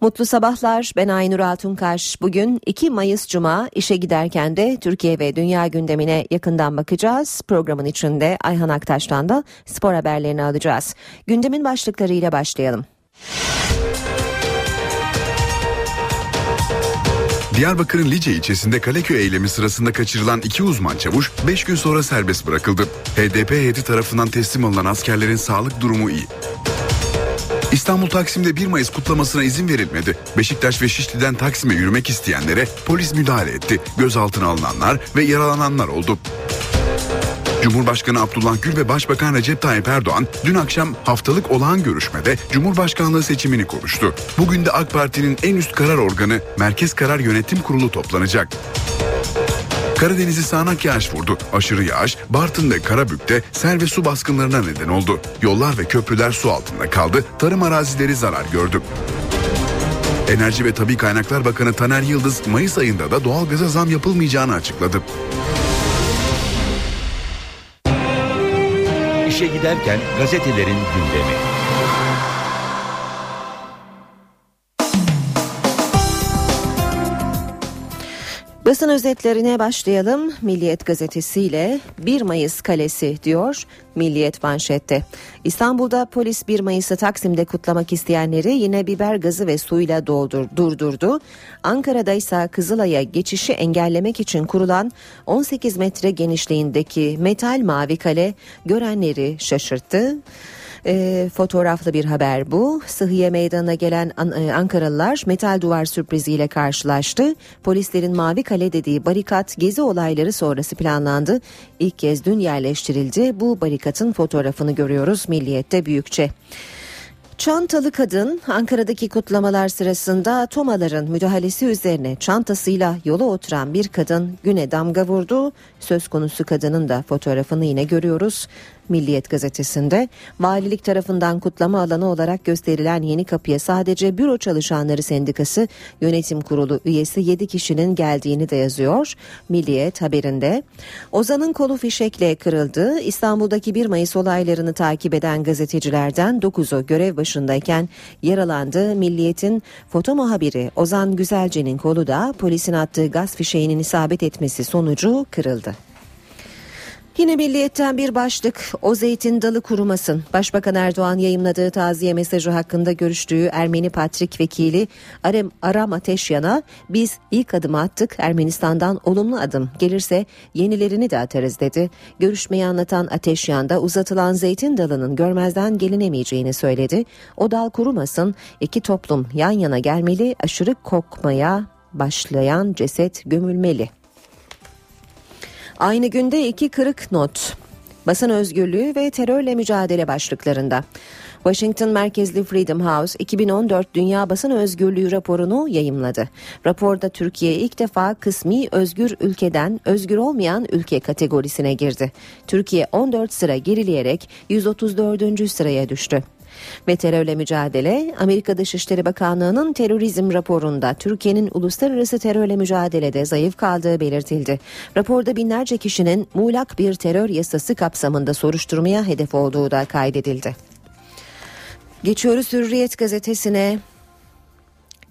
Mutlu sabahlar. Ben Aynur Altunkaş. Bugün 2 Mayıs Cuma işe giderken de Türkiye ve dünya gündemine yakından bakacağız. Programın içinde Ayhan Aktaş'tan da spor haberlerini alacağız. Gündemin başlıklarıyla başlayalım. Diyarbakır'ın Lice ilçesinde Kaleköy eylemi sırasında kaçırılan iki uzman çavuş 5 gün sonra serbest bırakıldı. HDP heyeti tarafından teslim alınan askerlerin sağlık durumu iyi. İstanbul Taksim'de 1 Mayıs kutlamasına izin verilmedi. Beşiktaş ve Şişli'den Taksim'e yürümek isteyenlere polis müdahale etti. Gözaltına alınanlar ve yaralananlar oldu. Cumhurbaşkanı Abdullah Gül ve Başbakan Recep Tayyip Erdoğan dün akşam haftalık olağan görüşmede Cumhurbaşkanlığı seçimini konuştu. Bugün de AK Parti'nin en üst karar organı Merkez Karar Yönetim Kurulu toplanacak. Karadeniz'i sağanak yağış vurdu. Aşırı yağış Bartın ve Karabük'te sel ve su baskınlarına neden oldu. Yollar ve köprüler su altında kaldı. Tarım arazileri zarar gördü. Enerji ve Tabi Kaynaklar Bakanı Taner Yıldız Mayıs ayında da doğalgaza zam yapılmayacağını açıkladı. İşe giderken gazetelerin gündemi. Basın özetlerine başlayalım. Milliyet gazetesiyle 1 Mayıs kalesi diyor Milliyet manşette. İstanbul'da polis 1 Mayıs'ı Taksim'de kutlamak isteyenleri yine biber gazı ve suyla doldur, durdurdu. Ankara'da ise Kızılay'a geçişi engellemek için kurulan 18 metre genişliğindeki metal mavi kale görenleri şaşırttı. E, fotoğraflı bir haber bu. Sıhhiye meydanına gelen An- e, Ankaralılar metal duvar sürpriziyle karşılaştı. Polislerin mavi kale dediği barikat gezi olayları sonrası planlandı. İlk kez dün yerleştirildi. Bu barikatın fotoğrafını görüyoruz Milliyet'te büyükçe. Çantalı kadın Ankara'daki kutlamalar sırasında tomaların müdahalesi üzerine çantasıyla yola oturan bir kadın güne damga vurdu. Söz konusu kadının da fotoğrafını yine görüyoruz. Milliyet gazetesinde valilik tarafından kutlama alanı olarak gösterilen yeni kapıya sadece büro çalışanları sendikası yönetim kurulu üyesi 7 kişinin geldiğini de yazıyor. Milliyet haberinde Ozan'ın kolu fişekle kırıldı. İstanbul'daki 1 Mayıs olaylarını takip eden gazetecilerden 9'u görev başındayken yaralandı. Milliyet'in foto muhabiri Ozan Güzelce'nin kolu da polisin attığı gaz fişeğinin isabet etmesi sonucu kırıldı. Yine milliyetten bir başlık o zeytin dalı kurumasın. Başbakan Erdoğan yayımladığı taziye mesajı hakkında görüştüğü Ermeni Patrik Vekili Aram, Aram Ateşyan'a biz ilk adımı attık Ermenistan'dan olumlu adım gelirse yenilerini de atarız dedi. Görüşmeyi anlatan Ateşyan da uzatılan zeytin dalının görmezden gelinemeyeceğini söyledi. O dal kurumasın iki toplum yan yana gelmeli aşırı kokmaya başlayan ceset gömülmeli. Aynı günde iki kırık not. Basın özgürlüğü ve terörle mücadele başlıklarında. Washington merkezli Freedom House 2014 Dünya Basın Özgürlüğü raporunu yayımladı. Raporda Türkiye ilk defa kısmi özgür ülkeden özgür olmayan ülke kategorisine girdi. Türkiye 14 sıra gerileyerek 134. sıraya düştü. Ve terörle mücadele Amerika Dışişleri Bakanlığı'nın terörizm raporunda Türkiye'nin uluslararası terörle mücadelede zayıf kaldığı belirtildi. Raporda binlerce kişinin muğlak bir terör yasası kapsamında soruşturmaya hedef olduğu da kaydedildi. Geçiyoruz Hürriyet gazetesine.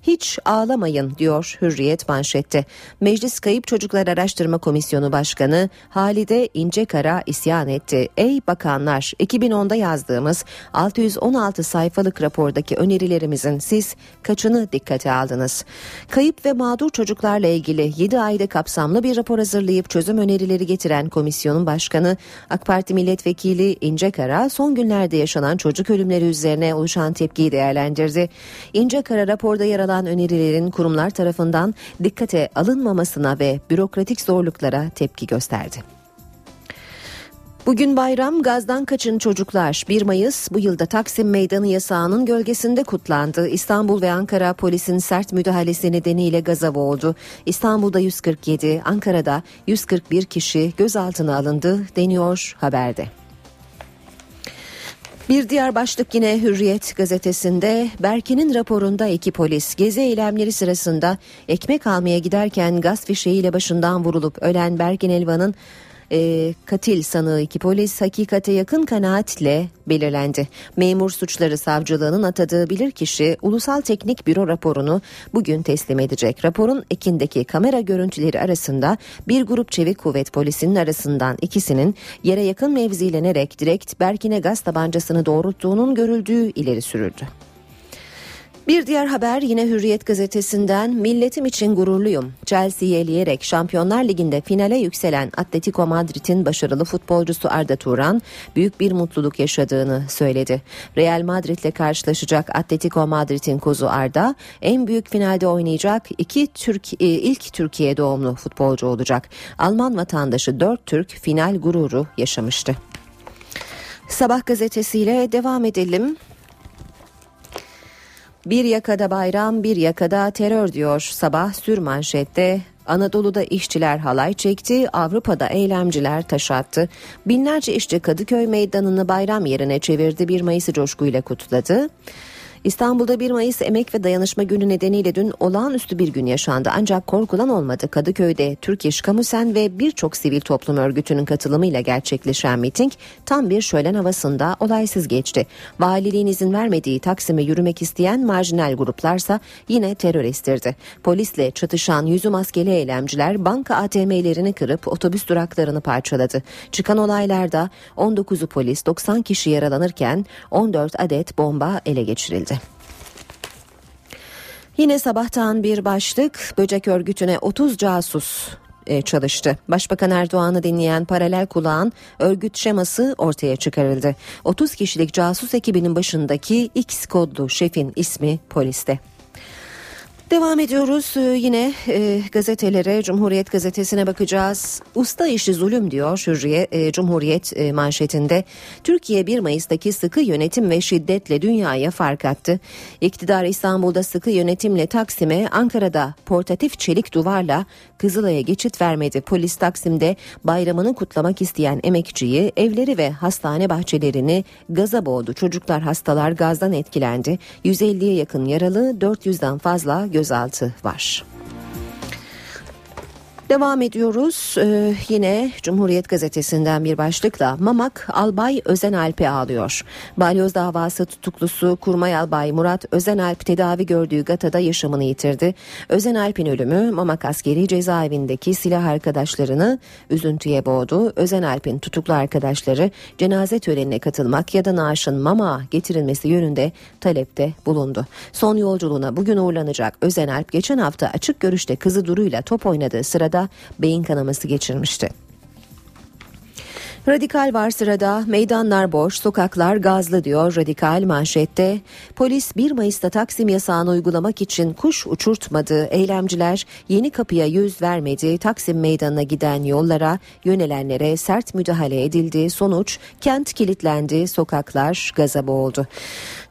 Hiç ağlamayın diyor Hürriyet manşette. Meclis Kayıp Çocuklar Araştırma Komisyonu Başkanı Halide İncekara isyan etti. Ey bakanlar 2010'da yazdığımız 616 sayfalık rapordaki önerilerimizin siz kaçını dikkate aldınız? Kayıp ve mağdur çocuklarla ilgili 7 ayda kapsamlı bir rapor hazırlayıp çözüm önerileri getiren komisyonun başkanı AK Parti Milletvekili İncekara son günlerde yaşanan çocuk ölümleri üzerine oluşan tepkiyi değerlendirdi. İncekara raporda yer alan önerilerin kurumlar tarafından dikkate alınmamasına ve bürokratik zorluklara tepki gösterdi. Bugün bayram gazdan kaçın çocuklar 1 Mayıs bu yılda Taksim Meydanı yasağının gölgesinde kutlandı. İstanbul ve Ankara polisin sert müdahalesi nedeniyle gaza boğuldu. İstanbul'da 147, Ankara'da 141 kişi gözaltına alındı deniyor haberde. Bir diğer başlık yine Hürriyet gazetesinde. Berke'nin raporunda iki polis gezi eylemleri sırasında ekmek almaya giderken gaz fişeğiyle başından vurulup ölen Berkin Elvan'ın e, katil sanığı iki polis hakikate yakın kanaatle belirlendi. Memur suçları savcılığının atadığı bilirkişi Ulusal Teknik Büro raporunu bugün teslim edecek. Raporun ekindeki kamera görüntüleri arasında bir grup çevik kuvvet polisinin arasından ikisinin yere yakın mevzilenerek direkt Berkin'e gaz tabancasını doğrulttuğunun görüldüğü ileri sürüldü. Bir diğer haber yine Hürriyet gazetesinden milletim için gururluyum. Chelsea'yi eleyerek Şampiyonlar Ligi'nde finale yükselen Atletico Madrid'in başarılı futbolcusu Arda Turan büyük bir mutluluk yaşadığını söyledi. Real Madrid'le karşılaşacak Atletico Madrid'in kozu Arda en büyük finalde oynayacak iki Türk e, ilk Türkiye doğumlu futbolcu olacak. Alman vatandaşı 4 Türk final gururu yaşamıştı. Sabah gazetesiyle devam edelim. Bir yakada bayram bir yakada terör diyor sabah sür manşette Anadolu'da işçiler halay çekti, Avrupa'da eylemciler taş attı. Binlerce işçi Kadıköy meydanını bayram yerine çevirdi, 1 Mayıs'ı coşkuyla kutladı. İstanbul'da 1 Mayıs Emek ve Dayanışma Günü nedeniyle dün olağanüstü bir gün yaşandı. Ancak korkulan olmadı. Kadıköy'de Türk İş Kamusen ve birçok sivil toplum örgütünün katılımıyla gerçekleşen miting tam bir şölen havasında olaysız geçti. Valiliğin izin vermediği Taksim'e yürümek isteyen marjinal gruplarsa yine terör estirdi. Polisle çatışan yüzü maskeli eylemciler banka ATM'lerini kırıp otobüs duraklarını parçaladı. Çıkan olaylarda 19'u polis 90 kişi yaralanırken 14 adet bomba ele geçirildi. Yine sabahtan bir başlık böcek örgütüne 30 casus e, çalıştı. Başbakan Erdoğan'ı dinleyen paralel kulağın örgüt şeması ortaya çıkarıldı. 30 kişilik casus ekibinin başındaki X kodlu şefin ismi poliste. Devam ediyoruz ee, yine e, gazetelere Cumhuriyet gazetesine bakacağız. Usta işi zulüm diyor Hürriyet, e, Cumhuriyet e, manşetinde. Türkiye 1 Mayıs'taki sıkı yönetim ve şiddetle dünyaya fark attı. İktidar İstanbul'da sıkı yönetimle Taksim'e, Ankara'da portatif çelik duvarla Kızılay'a geçit vermedi. Polis Taksim'de bayramını kutlamak isteyen emekçiyi, evleri ve hastane bahçelerini gaza boğdu. Çocuklar hastalar gazdan etkilendi. 150'ye yakın yaralı, 400'den fazla gözaltı var. Devam ediyoruz ee, yine Cumhuriyet Gazetesi'nden bir başlıkla Mamak Albay Özenalp'e ağlıyor. Balyoz davası tutuklusu Kurmay Albay Murat Özenalp tedavi gördüğü Gata'da yaşamını yitirdi. Özenalp'in ölümü Mamak askeri cezaevindeki silah arkadaşlarını üzüntüye boğdu. Özenalp'in tutuklu arkadaşları cenaze törenine katılmak ya da naaşın Mama getirilmesi yönünde talepte bulundu. Son yolculuğuna bugün uğurlanacak Özenalp geçen hafta açık görüşte kızı Duru'yla top oynadığı sırada sırada beyin kanaması geçirmişti. Radikal var sırada meydanlar boş sokaklar gazlı diyor radikal manşette. Polis 1 Mayıs'ta Taksim yasağını uygulamak için kuş uçurtmadı. Eylemciler yeni kapıya yüz vermedi. Taksim meydanına giden yollara yönelenlere sert müdahale edildi. Sonuç kent kilitlendi sokaklar gaza boğuldu.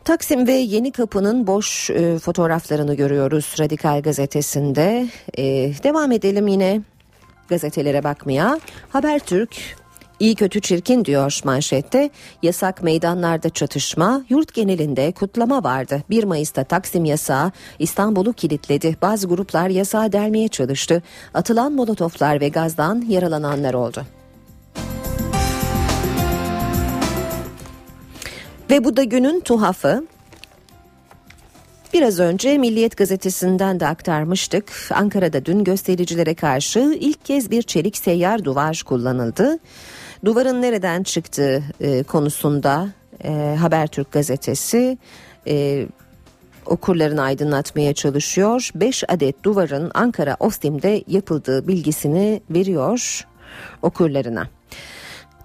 Taksim ve Yeni Kapı'nın boş e, fotoğraflarını görüyoruz Radikal Gazetesi'nde. E, devam edelim yine gazetelere bakmaya. Habertürk İyi kötü çirkin diyor manşette. Yasak meydanlarda çatışma, yurt genelinde kutlama vardı. 1 Mayıs'ta Taksim yasağı İstanbul'u kilitledi. Bazı gruplar yasağı delmeye çalıştı. Atılan molotoflar ve gazdan yaralananlar oldu. Ve bu da günün tuhafı. Biraz önce Milliyet gazetesinden de aktarmıştık. Ankara'da dün göstericilere karşı ilk kez bir çelik seyyar duvar kullanıldı. Duvarın nereden çıktığı e, konusunda e, Habertürk gazetesi e, okurlarını aydınlatmaya çalışıyor. 5 adet duvarın Ankara Ostim'de yapıldığı bilgisini veriyor okurlarına.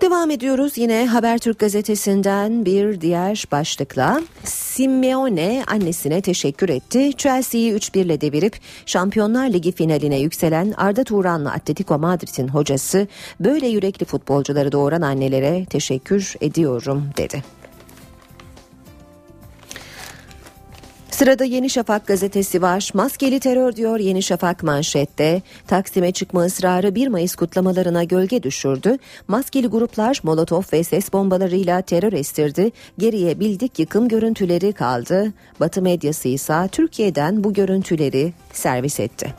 Devam ediyoruz yine Habertürk gazetesinden bir diğer başlıkla. Simeone annesine teşekkür etti. Chelsea'yi 3-1 ile devirip Şampiyonlar Ligi finaline yükselen Arda Turanlı Atletico Madrid'in hocası böyle yürekli futbolcuları doğuran annelere teşekkür ediyorum dedi. Sırada Yeni Şafak gazetesi var. Maskeli terör diyor Yeni Şafak manşette. Taksim'e çıkma ısrarı 1 Mayıs kutlamalarına gölge düşürdü. Maskeli gruplar molotof ve ses bombalarıyla terör estirdi. Geriye bildik yıkım görüntüleri kaldı. Batı medyası ise Türkiye'den bu görüntüleri servis etti.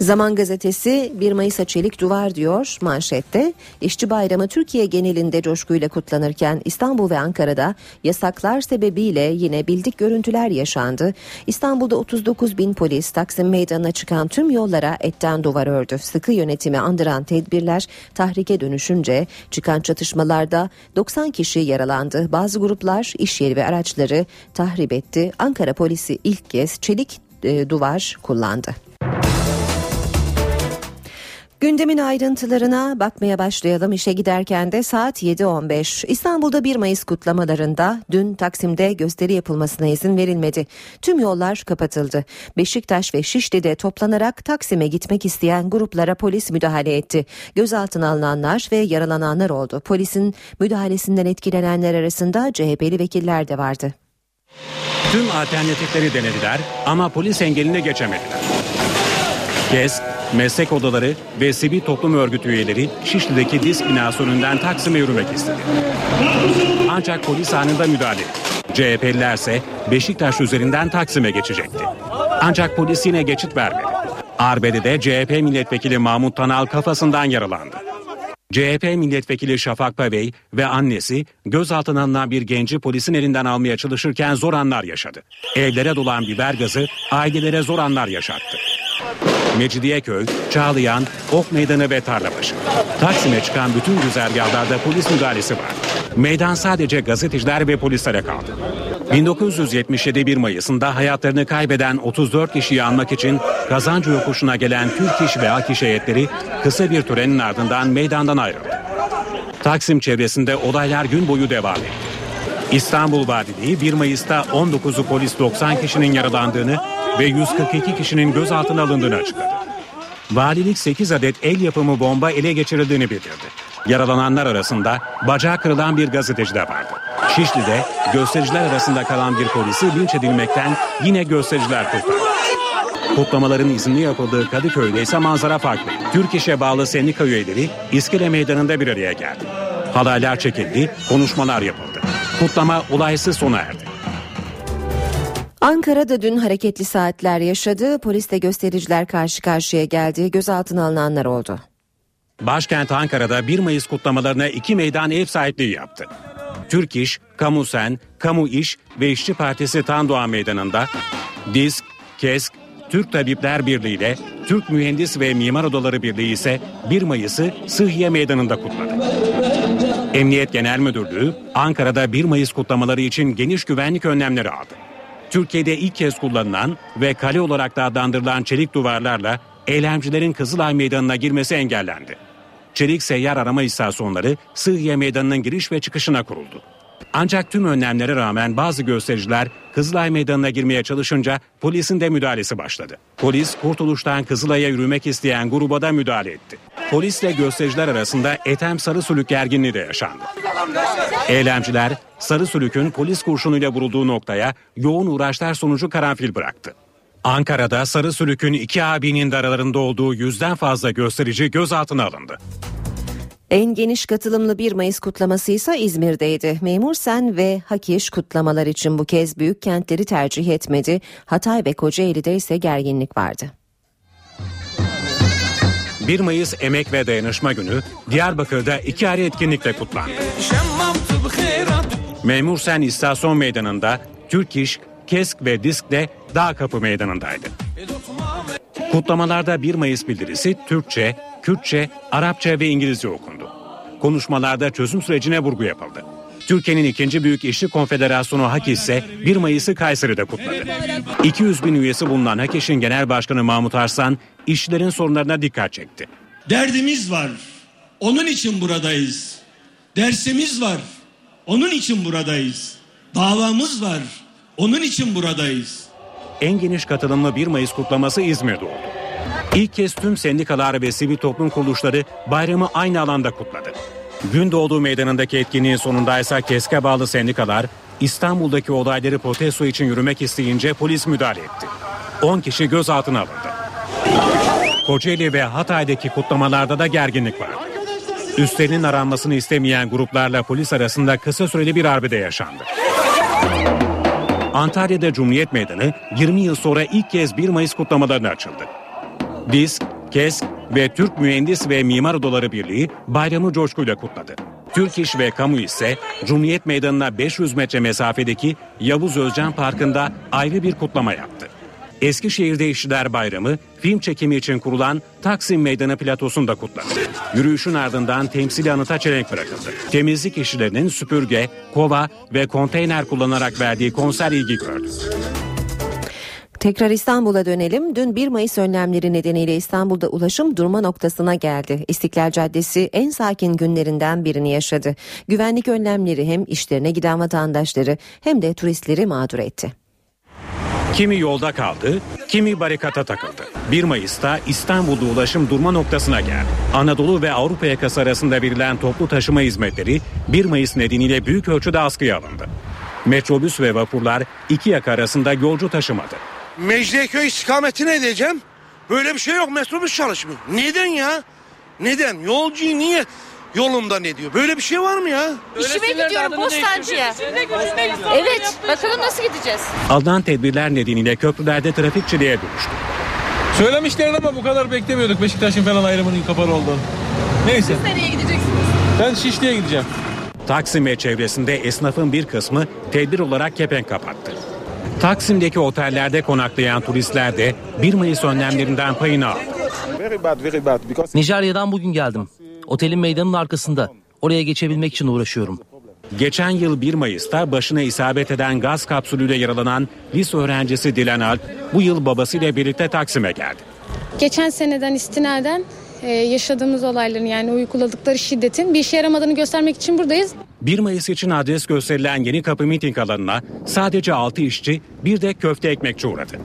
Zaman gazetesi 1 Mayıs'a çelik duvar diyor manşette. İşçi bayramı Türkiye genelinde coşkuyla kutlanırken İstanbul ve Ankara'da yasaklar sebebiyle yine bildik görüntüler yaşandı. İstanbul'da 39 bin polis Taksim Meydanı'na çıkan tüm yollara etten duvar ördü. Sıkı yönetimi andıran tedbirler tahrike dönüşünce çıkan çatışmalarda 90 kişi yaralandı. Bazı gruplar iş yeri ve araçları tahrip etti. Ankara polisi ilk kez çelik e, duvar kullandı. Gündemin ayrıntılarına bakmaya başlayalım. İşe giderken de saat 7.15. İstanbul'da 1 Mayıs kutlamalarında dün Taksim'de gösteri yapılmasına izin verilmedi. Tüm yollar kapatıldı. Beşiktaş ve Şişli'de toplanarak Taksim'e gitmek isteyen gruplara polis müdahale etti. Gözaltına alınanlar ve yaralananlar oldu. Polisin müdahalesinden etkilenenler arasında CHP'li vekiller de vardı. Tüm alternatifleri denediler ama polis engeline geçemediler. GES, meslek odaları ve sivil toplum örgütü üyeleri Şişli'deki disk binası önünden Taksim'e yürümek istedi. Ancak polis anında müdahale etti. CHP'liler ise Beşiktaş üzerinden Taksim'e geçecekti. Ancak polis yine geçit vermedi. Arbede'de CHP milletvekili Mahmut Tanal kafasından yaralandı. CHP milletvekili Şafak Pavey ve annesi gözaltına alınan bir genci polisin elinden almaya çalışırken zor anlar yaşadı. Evlere dolan biber gazı ailelere zor anlar yaşattı. Mecidiyeköy, Çağlayan, Ok Meydanı ve Tarlabaşı. Taksim'e çıkan bütün güzergahlarda polis müdahalesi var. Meydan sadece gazeteciler ve polislere kaldı. 1977 1 Mayıs'ında hayatlarını kaybeden 34 kişiyi anmak için kazancı yokuşuna gelen Türk İş ve Ak İş heyetleri kısa bir törenin ardından meydandan ayrıldı. Taksim çevresinde olaylar gün boyu devam etti. İstanbul Valiliği 1 Mayıs'ta 19'u polis 90 kişinin yaralandığını ve 142 kişinin gözaltına alındığını açıkladı. Valilik 8 adet el yapımı bomba ele geçirildiğini bildirdi. Yaralananlar arasında bacağı kırılan bir gazeteci de vardı. Şişli'de göstericiler arasında kalan bir polisi linç edilmekten yine göstericiler kurtardı. Kutlamaların izinli yapıldığı Kadıköy'de ise manzara farklı. Türk İş'e bağlı sendika üyeleri İskele Meydanı'nda bir araya geldi. Halaylar çekildi, konuşmalar yapıldı. Kutlama olaysız sona erdi. Ankara'da dün hareketli saatler yaşadı. Polisle göstericiler karşı karşıya geldi. Gözaltına alınanlar oldu. Başkent Ankara'da 1 Mayıs kutlamalarına iki meydan ev sahipliği yaptı. Türk İş, Kamu Sen, Kamu İş ve İşçi Partisi Tandoğan Meydanı'nda DİSK, KESK, Türk Tabipler Birliği ile Türk Mühendis ve Mimar Odaları Birliği ise 1 Mayıs'ı Sıhhiye Meydanı'nda kutladı. Emniyet Genel Müdürlüğü Ankara'da 1 Mayıs kutlamaları için geniş güvenlik önlemleri aldı. Türkiye'de ilk kez kullanılan ve kale olarak da adlandırılan çelik duvarlarla eylemcilerin Kızılay Meydanı'na girmesi engellendi. Çelik seyyar arama istasyonları Sığıye Meydanı'nın giriş ve çıkışına kuruldu. Ancak tüm önlemlere rağmen bazı göstericiler Kızılay Meydanı'na girmeye çalışınca polisin de müdahalesi başladı. Polis Kurtuluş'tan Kızılay'a yürümek isteyen gruba da müdahale etti. Polisle göstericiler arasında Etem Sarı Sülük gerginliği de yaşandı. Eylemciler Sarı Sülük'ün polis kurşunuyla vurulduğu noktaya yoğun uğraşlar sonucu karanfil bıraktı. Ankara'da Sarı Sülük'ün iki abinin de aralarında olduğu yüzden fazla gösterici gözaltına alındı. En geniş katılımlı 1 Mayıs kutlaması ise İzmir'deydi. Memur Sen ve Hakiş kutlamalar için bu kez büyük kentleri tercih etmedi. Hatay ve Kocaeli'de ise gerginlik vardı. 1 Mayıs Emek ve Dayanışma Günü Diyarbakır'da iki ayrı etkinlikle kutlandı. Memur Sen İstasyon Meydanı'nda Türk İş, KESK ve DİSK de Dağ Kapı Meydanı'ndaydı. Kutlamalarda 1 Mayıs bildirisi Türkçe, Kürtçe, Arapça ve İngilizce okundu. Konuşmalarda çözüm sürecine vurgu yapıldı. Türkiye'nin ikinci büyük işçi konfederasyonu HAK ise 1 Mayıs'ı Kayseri'de kutladı. 200 bin üyesi bulunan HAKİŞ'in genel başkanı Mahmut Arslan işçilerin sorunlarına dikkat çekti. Derdimiz var. Onun için buradayız. Dersimiz var. Onun için buradayız. Davamız var. Onun için buradayız. En geniş katılımlı 1 Mayıs kutlaması İzmir'de oldu. İlk kez tüm sendikalar ve sivil toplum kuruluşları bayramı aynı alanda kutladı. Gündoğdu Meydanı'ndaki etkinliğin sonunda ise KESK'e bağlı sendikalar İstanbul'daki olayları protesto için yürümek isteyince polis müdahale etti. 10 kişi gözaltına alındı. Kocaeli ve Hatay'daki kutlamalarda da gerginlik var. Üstlerinin aranmasını istemeyen gruplarla polis arasında kısa süreli bir arbede yaşandı. Antalya'da Cumhuriyet Meydanı 20 yıl sonra ilk kez 1 Mayıs kutlamalarına açıldı. DİSK, KESK ve Türk Mühendis ve Mimar Odaları Birliği bayramı coşkuyla kutladı. Türk İş ve Kamu ise Cumhuriyet Meydanı'na 500 metre mesafedeki Yavuz Özcan Parkı'nda ayrı bir kutlama yaptı. Eskişehir'de İşçiler Bayramı film çekimi için kurulan Taksim Meydanı platosunda kutlandı. Yürüyüşün ardından temsili anıta çelenk bırakıldı. Temizlik işçilerinin süpürge, kova ve konteyner kullanarak verdiği konser ilgi gördü. Tekrar İstanbul'a dönelim. Dün 1 Mayıs önlemleri nedeniyle İstanbul'da ulaşım durma noktasına geldi. İstiklal Caddesi en sakin günlerinden birini yaşadı. Güvenlik önlemleri hem işlerine giden vatandaşları hem de turistleri mağdur etti. Kimi yolda kaldı, kimi barikata takıldı. 1 Mayıs'ta İstanbul'da ulaşım durma noktasına geldi. Anadolu ve Avrupa yakası arasında verilen toplu taşıma hizmetleri 1 Mayıs nedeniyle büyük ölçüde askıya alındı. Metrobüs ve vapurlar iki yaka arasında yolcu taşımadı. Mecidiyeköy istikametine edeceğim. Böyle bir şey yok metrobüs çalışmıyor. Neden ya? Neden? Yolcuyu niye yolundan ediyor? Böyle bir şey var mı ya? İşime gidiyorum Bostancı'ya. Evet bakalım nasıl gideceğiz? Alınan tedbirler nedeniyle köprülerde trafikçiliğe dönüştü. Söylemişler ama bu kadar beklemiyorduk Beşiktaş'ın falan ayrımının kapalı olduğunu. Neyse. Nereye gideceksiniz? Ben Şişli'ye gideceğim. Taksim ve çevresinde esnafın bir kısmı tedbir olarak kepenk kapattı. Taksim'deki otellerde konaklayan turistler de 1 Mayıs önlemlerinden payını aldı. Nijerya'dan bugün geldim. Otelin meydanın arkasında. Oraya geçebilmek için uğraşıyorum. Geçen yıl 1 Mayıs'ta başına isabet eden gaz kapsülüyle yaralanan lise öğrencisi Dilan Alp bu yıl babasıyla birlikte Taksim'e geldi. Geçen seneden istinaden e, yaşadığımız olayların yani uyguladıkları şiddetin bir işe yaramadığını göstermek için buradayız. 1 Mayıs için adres gösterilen Yeni Kapı miting alanına sadece 6 işçi bir de köfte ekmekçi uğradı.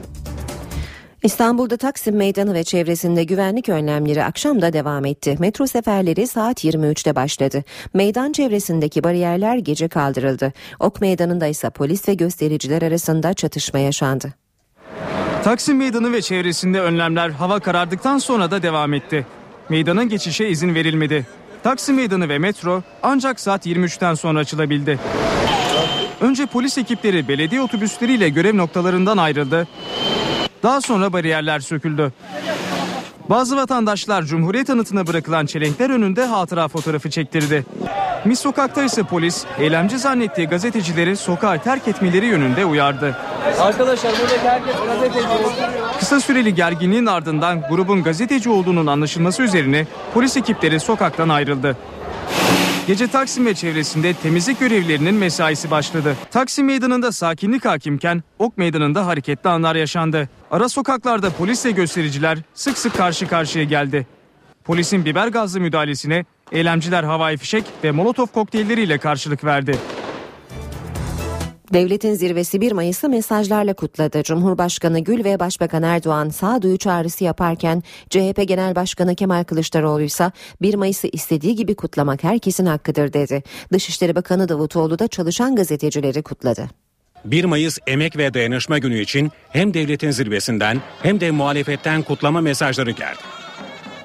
İstanbul'da Taksim Meydanı ve çevresinde güvenlik önlemleri akşam da devam etti. Metro seferleri saat 23'te başladı. Meydan çevresindeki bariyerler gece kaldırıldı. Ok Meydanı'nda ise polis ve göstericiler arasında çatışma yaşandı. Taksim Meydanı ve çevresinde önlemler hava karardıktan sonra da devam etti. Meydana geçişe izin verilmedi. Taksim Meydanı ve metro ancak saat 23'ten sonra açılabildi. Önce polis ekipleri belediye otobüsleriyle görev noktalarından ayrıldı. Daha sonra bariyerler söküldü. Bazı vatandaşlar Cumhuriyet anıtına bırakılan çelenkler önünde hatıra fotoğrafı çektirdi. Mis sokakta ise polis eylemci zannettiği gazetecileri sokağa terk etmeleri yönünde uyardı. Arkadaşlar buradaki herkes gazeteci. Kısa süreli gerginliğin ardından grubun gazeteci olduğunun anlaşılması üzerine polis ekipleri sokaktan ayrıldı. Gece Taksim ve çevresinde temizlik görevlilerinin mesaisi başladı. Taksim meydanında sakinlik hakimken Ok meydanında hareketli anlar yaşandı. Ara sokaklarda polisle göstericiler sık sık karşı karşıya geldi. Polisin biber gazlı müdahalesine eylemciler havai fişek ve molotof kokteylleriyle karşılık verdi. Devletin zirvesi 1 Mayıs'ı mesajlarla kutladı. Cumhurbaşkanı Gül ve Başbakan Erdoğan sağduyu çağrısı yaparken CHP Genel Başkanı Kemal Kılıçdaroğlu ise 1 Mayıs'ı istediği gibi kutlamak herkesin hakkıdır dedi. Dışişleri Bakanı Davutoğlu da çalışan gazetecileri kutladı. 1 Mayıs Emek ve Dayanışma Günü için hem devletin zirvesinden hem de muhalefetten kutlama mesajları geldi.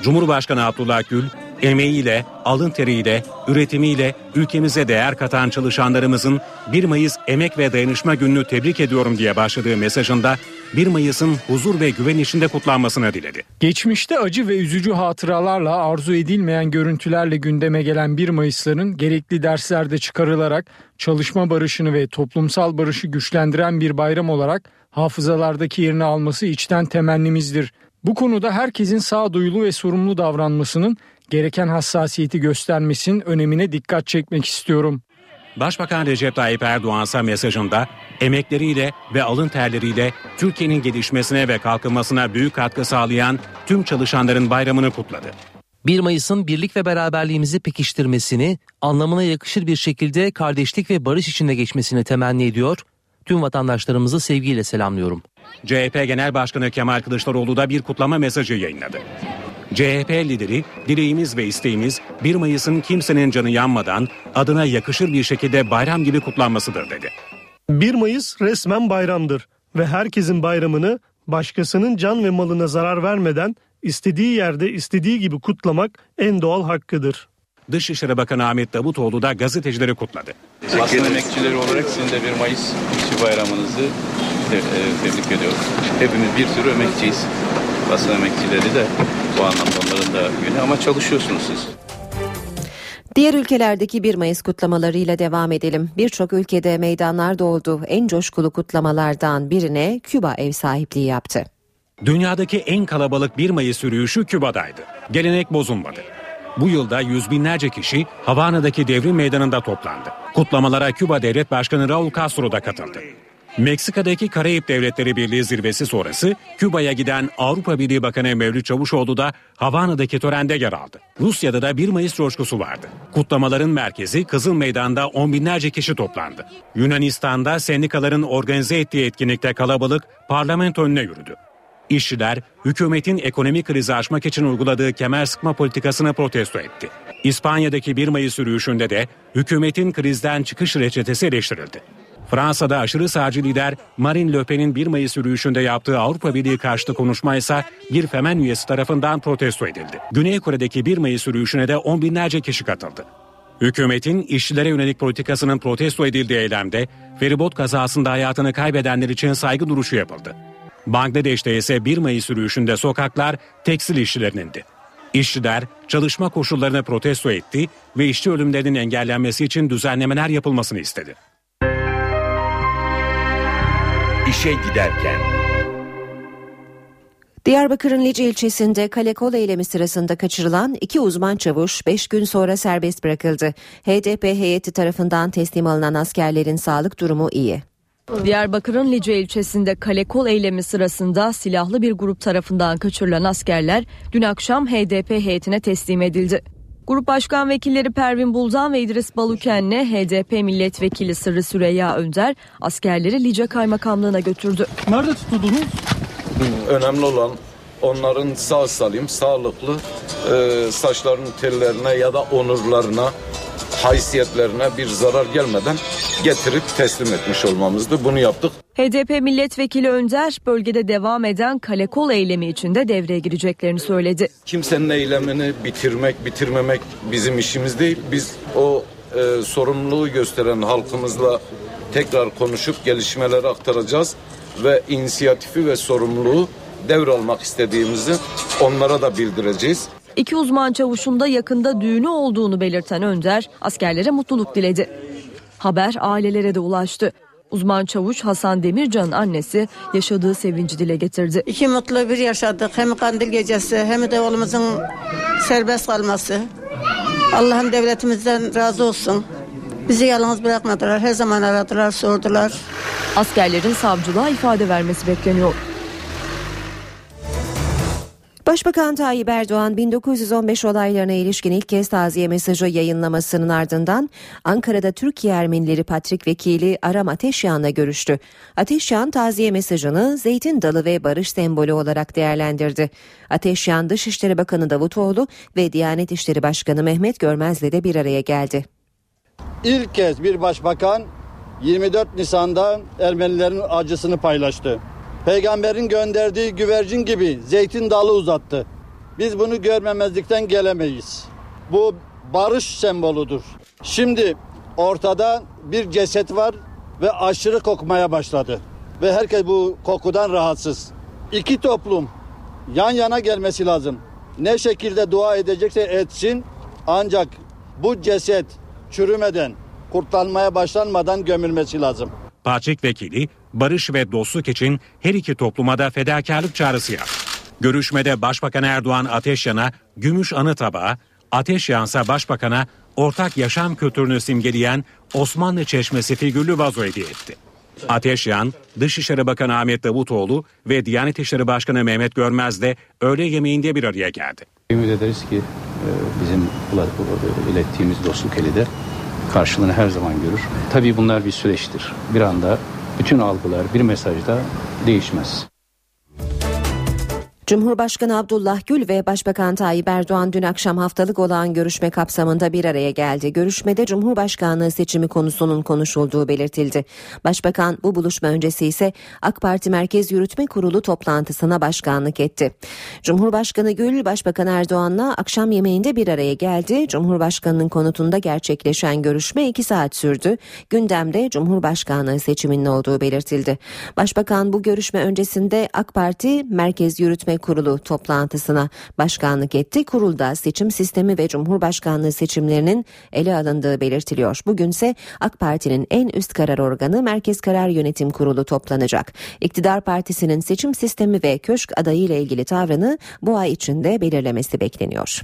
Cumhurbaşkanı Abdullah Gül, emeğiyle, alın teriyle, üretimiyle ülkemize değer katan çalışanlarımızın 1 Mayıs Emek ve Dayanışma Günü'nü tebrik ediyorum diye başladığı mesajında 1 Mayıs'ın huzur ve güven içinde kutlanmasını diledi. Geçmişte acı ve üzücü hatıralarla arzu edilmeyen görüntülerle gündeme gelen 1 Mayıs'ların gerekli derslerde çıkarılarak çalışma barışını ve toplumsal barışı güçlendiren bir bayram olarak hafızalardaki yerini alması içten temennimizdir. Bu konuda herkesin sağduyulu ve sorumlu davranmasının gereken hassasiyeti göstermesinin önemine dikkat çekmek istiyorum. Başbakan Recep Tayyip Erdoğan ise mesajında emekleriyle ve alın terleriyle Türkiye'nin gelişmesine ve kalkınmasına büyük katkı sağlayan tüm çalışanların bayramını kutladı. 1 Mayıs'ın birlik ve beraberliğimizi pekiştirmesini, anlamına yakışır bir şekilde kardeşlik ve barış içinde geçmesini temenni ediyor, tüm vatandaşlarımızı sevgiyle selamlıyorum. CHP Genel Başkanı Kemal Kılıçdaroğlu da bir kutlama mesajı yayınladı. CHP lideri dileğimiz ve isteğimiz 1 Mayıs'ın kimsenin canı yanmadan adına yakışır bir şekilde bayram gibi kutlanmasıdır dedi. 1 Mayıs resmen bayramdır ve herkesin bayramını başkasının can ve malına zarar vermeden istediği yerde istediği gibi kutlamak en doğal hakkıdır. Dışişleri Bakanı Ahmet Davutoğlu da gazetecileri kutladı. Basın emekçileri olarak sizin de 1 Mayıs işçi bayramınızı e, tebrik ediyoruz. Hepimiz bir sürü emekçiyiz. Basın emekçileri de bu anlamda onların da günü ama çalışıyorsunuz siz. Diğer ülkelerdeki 1 Mayıs kutlamalarıyla devam edelim. Birçok ülkede meydanlar doldu. En coşkulu kutlamalardan birine Küba ev sahipliği yaptı. Dünyadaki en kalabalık 1 Mayıs yürüyüşü Küba'daydı. Gelenek bozulmadı. Bu yılda yüz binlerce kişi Havana'daki devrim meydanında toplandı. Kutlamalara Küba Devlet Başkanı Raul Castro da katıldı. Meksika'daki Karayip Devletleri Birliği zirvesi sonrası Küba'ya giden Avrupa Birliği Bakanı Mevlüt Çavuşoğlu da Havana'daki törende yer aldı. Rusya'da da 1 Mayıs coşkusu vardı. Kutlamaların merkezi Kızıl Meydan'da on binlerce kişi toplandı. Yunanistan'da sendikaların organize ettiği etkinlikte kalabalık parlamento önüne yürüdü. İşçiler hükümetin ekonomik krizi aşmak için uyguladığı kemer sıkma politikasını protesto etti. İspanya'daki 1 Mayıs yürüyüşünde de hükümetin krizden çıkış reçetesi eleştirildi. Fransa'da aşırı sağcı lider Marine Le Pen'in 1 Mayıs yürüyüşünde yaptığı Avrupa Birliği karşıtı konuşma ise bir femen üyesi tarafından protesto edildi. Güney Kore'deki 1 Mayıs yürüyüşüne de on binlerce kişi katıldı. Hükümetin işçilere yönelik politikasının protesto edildiği eylemde feribot kazasında hayatını kaybedenler için saygı duruşu yapıldı. Bangladeş'te ise 1 Mayıs yürüyüşünde sokaklar tekstil işçilerinin İşçiler çalışma koşullarını protesto etti ve işçi ölümlerinin engellenmesi için düzenlemeler yapılmasını istedi. İşe giderken Diyarbakır'ın Lice ilçesinde kale kol eylemi sırasında kaçırılan iki uzman çavuş 5 gün sonra serbest bırakıldı. HDP heyeti tarafından teslim alınan askerlerin sağlık durumu iyi. Diyarbakır'ın Lice ilçesinde kale kol eylemi sırasında silahlı bir grup tarafından kaçırılan askerler dün akşam HDP heyetine teslim edildi. Grup Başkan Vekilleri Pervin Buldan ve İdris Baluken'le HDP Milletvekili Sırrı Süreyya Önder askerleri Lice Kaymakamlığı'na götürdü. Nerede tutuldunuz? Önemli olan onların sağ salim, sağlıklı e, saçlarının tellerine ya da onurlarına, haysiyetlerine bir zarar gelmeden getirip teslim etmiş olmamızdı. Bunu yaptık. HDP Milletvekili Önder bölgede devam eden kale kol eylemi için de devreye gireceklerini söyledi. Kimsenin eylemini bitirmek, bitirmemek bizim işimiz değil. Biz o e, sorumluluğu gösteren halkımızla tekrar konuşup gelişmeleri aktaracağız ve inisiyatifi ve sorumluluğu devralmak istediğimizi onlara da bildireceğiz. İki uzman çavuşun da yakında düğünü olduğunu belirten Önder askerlere mutluluk diledi. Haber ailelere de ulaştı. Uzman çavuş Hasan Demircan'ın annesi yaşadığı sevinci dile getirdi. İki mutlu bir yaşadık. Hem kandil gecesi hem de oğlumuzun serbest kalması. Allah'ım devletimizden razı olsun. Bizi yalnız bırakmadılar. Her zaman aradılar, sordular. Askerlerin savcılığa ifade vermesi bekleniyor. Başbakan Tayyip Erdoğan 1915 olaylarına ilişkin ilk kez taziye mesajı yayınlamasının ardından Ankara'da Türkiye Ermenileri Patrik Vekili Aram Ateşyan'la görüştü. Ateşyan taziye mesajını zeytin dalı ve barış sembolü olarak değerlendirdi. Ateşyan Dışişleri Bakanı Davutoğlu ve Diyanet İşleri Başkanı Mehmet Görmez'le de bir araya geldi. İlk kez bir başbakan 24 Nisan'da Ermenilerin acısını paylaştı. Peygamberin gönderdiği güvercin gibi zeytin dalı uzattı. Biz bunu görmemezlikten gelemeyiz. Bu barış sembolüdür. Şimdi ortada bir ceset var ve aşırı kokmaya başladı. Ve herkes bu kokudan rahatsız. İki toplum yan yana gelmesi lazım. Ne şekilde dua edecekse etsin ancak bu ceset çürümeden, kurtlanmaya başlanmadan gömülmesi lazım. Patrik Vekili barış ve dostluk için her iki topluma da fedakarlık çağrısı yaptı. Görüşmede Başbakan Erdoğan Ateşyan'a gümüş anı tabağı, Ateşyansa Başbakan'a ortak yaşam kültürünü simgeleyen Osmanlı Çeşmesi figürlü vazo hediye etti. Ateşyan, Dışişleri Bakanı Ahmet Davutoğlu ve Diyanet İşleri Başkanı Mehmet Görmez de öğle yemeğinde bir araya geldi. Ümit ederiz ki e, bizim ilettiğimiz dostluk eli de karşılığını her zaman görür. Tabii bunlar bir süreçtir. Bir anda bütün algılar bir mesajda değişmez. Cumhurbaşkanı Abdullah Gül ve Başbakan Tayyip Erdoğan dün akşam haftalık olan görüşme kapsamında bir araya geldi. Görüşmede Cumhurbaşkanlığı seçimi konusunun konuşulduğu belirtildi. Başbakan bu buluşma öncesi ise AK Parti Merkez Yürütme Kurulu toplantısına başkanlık etti. Cumhurbaşkanı Gül, Başbakan Erdoğan'la akşam yemeğinde bir araya geldi. Cumhurbaşkanının konutunda gerçekleşen görüşme iki saat sürdü. Gündemde Cumhurbaşkanlığı seçiminin olduğu belirtildi. Başbakan bu görüşme öncesinde AK Parti Merkez Yürütme Kurulu toplantısına başkanlık etti. Kurulda seçim sistemi ve Cumhurbaşkanlığı seçimlerinin ele alındığı belirtiliyor. Bugünse AK Parti'nin en üst karar organı Merkez Karar Yönetim Kurulu toplanacak. İktidar Partisi'nin seçim sistemi ve köşk adayı ile ilgili tavrını bu ay içinde belirlemesi bekleniyor.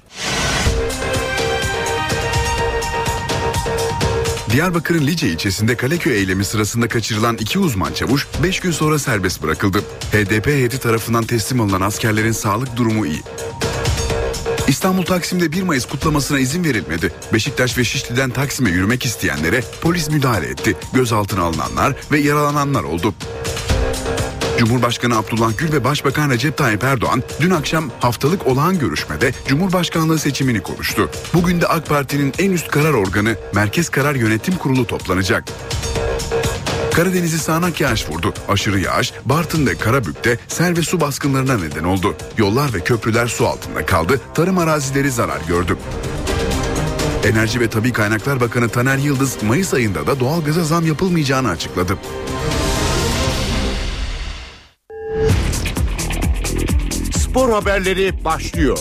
Diyarbakır'ın Lice ilçesinde Kaleköy eylemi sırasında kaçırılan iki uzman çavuş 5 gün sonra serbest bırakıldı. HDP heyeti tarafından teslim alınan askerlerin sağlık durumu iyi. İstanbul Taksim'de 1 Mayıs kutlamasına izin verilmedi. Beşiktaş ve Şişli'den Taksim'e yürümek isteyenlere polis müdahale etti. Gözaltına alınanlar ve yaralananlar oldu. Cumhurbaşkanı Abdullah Gül ve Başbakan Recep Tayyip Erdoğan dün akşam haftalık olağan görüşmede Cumhurbaşkanlığı seçimini konuştu. Bugün de AK Parti'nin en üst karar organı Merkez Karar Yönetim Kurulu toplanacak. Karadeniz'i sağanak yağış vurdu. Aşırı yağış Bartın ve Karabük'te sel ve su baskınlarına neden oldu. Yollar ve köprüler su altında kaldı. Tarım arazileri zarar gördü. Enerji ve Tabi Kaynaklar Bakanı Taner Yıldız Mayıs ayında da doğalgaza zam yapılmayacağını açıkladı. Spor haberleri başlıyor.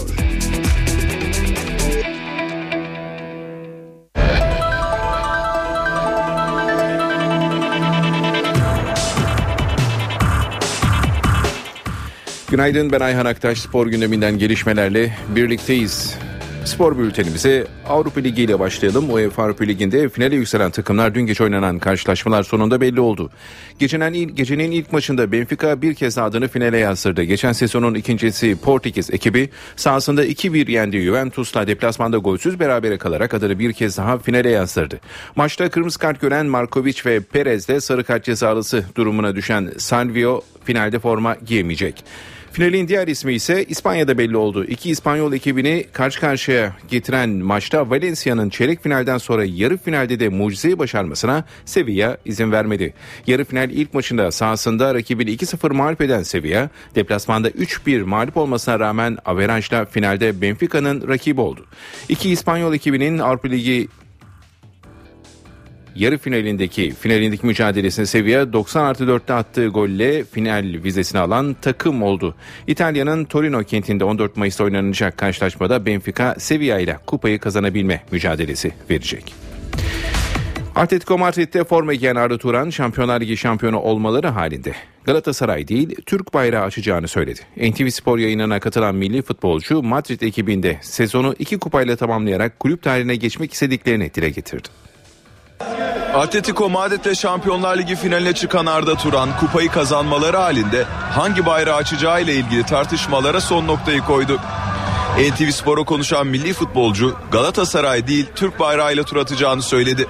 Günaydın ben Ayhan Aktaş spor gündeminden gelişmelerle birlikteyiz. Spor bültenimize Avrupa Ligi ile başlayalım. UEFA Avrupa Ligi'nde finale yükselen takımlar dün gece oynanan karşılaşmalar sonunda belli oldu. Gecenin ilk, gecenin ilk maçında Benfica bir kez adını finale yazdırdı. Geçen sezonun ikincisi Portekiz ekibi sahasında 2-1 yendi Juventus'la deplasmanda golsüz berabere kalarak adını bir kez daha finale yazdırdı. Maçta kırmızı kart gören Markovic ve Perez de sarı kart cezalısı durumuna düşen Salvio finalde forma giyemeyecek. Finalin diğer ismi ise İspanya'da belli oldu. İki İspanyol ekibini karşı karşıya getiren maçta Valencia'nın çeyrek finalden sonra yarı finalde de mucizeyi başarmasına Sevilla izin vermedi. Yarı final ilk maçında sahasında rakibini 2-0 mağlup eden Sevilla, deplasmanda 3-1 mağlup olmasına rağmen averajla finalde Benfica'nın rakibi oldu. İki İspanyol ekibinin Avrupa Ligi yarı finalindeki finalindeki mücadelesine Sevilla 90 artı 4'te attığı golle final vizesini alan takım oldu. İtalya'nın Torino kentinde 14 Mayıs'ta oynanacak karşılaşmada Benfica Sevilla ile kupayı kazanabilme mücadelesi verecek. Atletico Madrid'de forma giyen Arda Turan Şampiyonlar Ligi şampiyonu olmaları halinde Galatasaray değil Türk bayrağı açacağını söyledi. NTV Spor yayınına katılan milli futbolcu Madrid ekibinde sezonu iki kupayla tamamlayarak kulüp tarihine geçmek istediklerini dile getirdi. Atletico Madrid'le Şampiyonlar Ligi finaline çıkan Arda Turan kupayı kazanmaları halinde hangi bayrağı açacağı ile ilgili tartışmalara son noktayı koydu. NTV Spor'a konuşan milli futbolcu Galatasaray değil Türk bayrağıyla tur atacağını söyledi.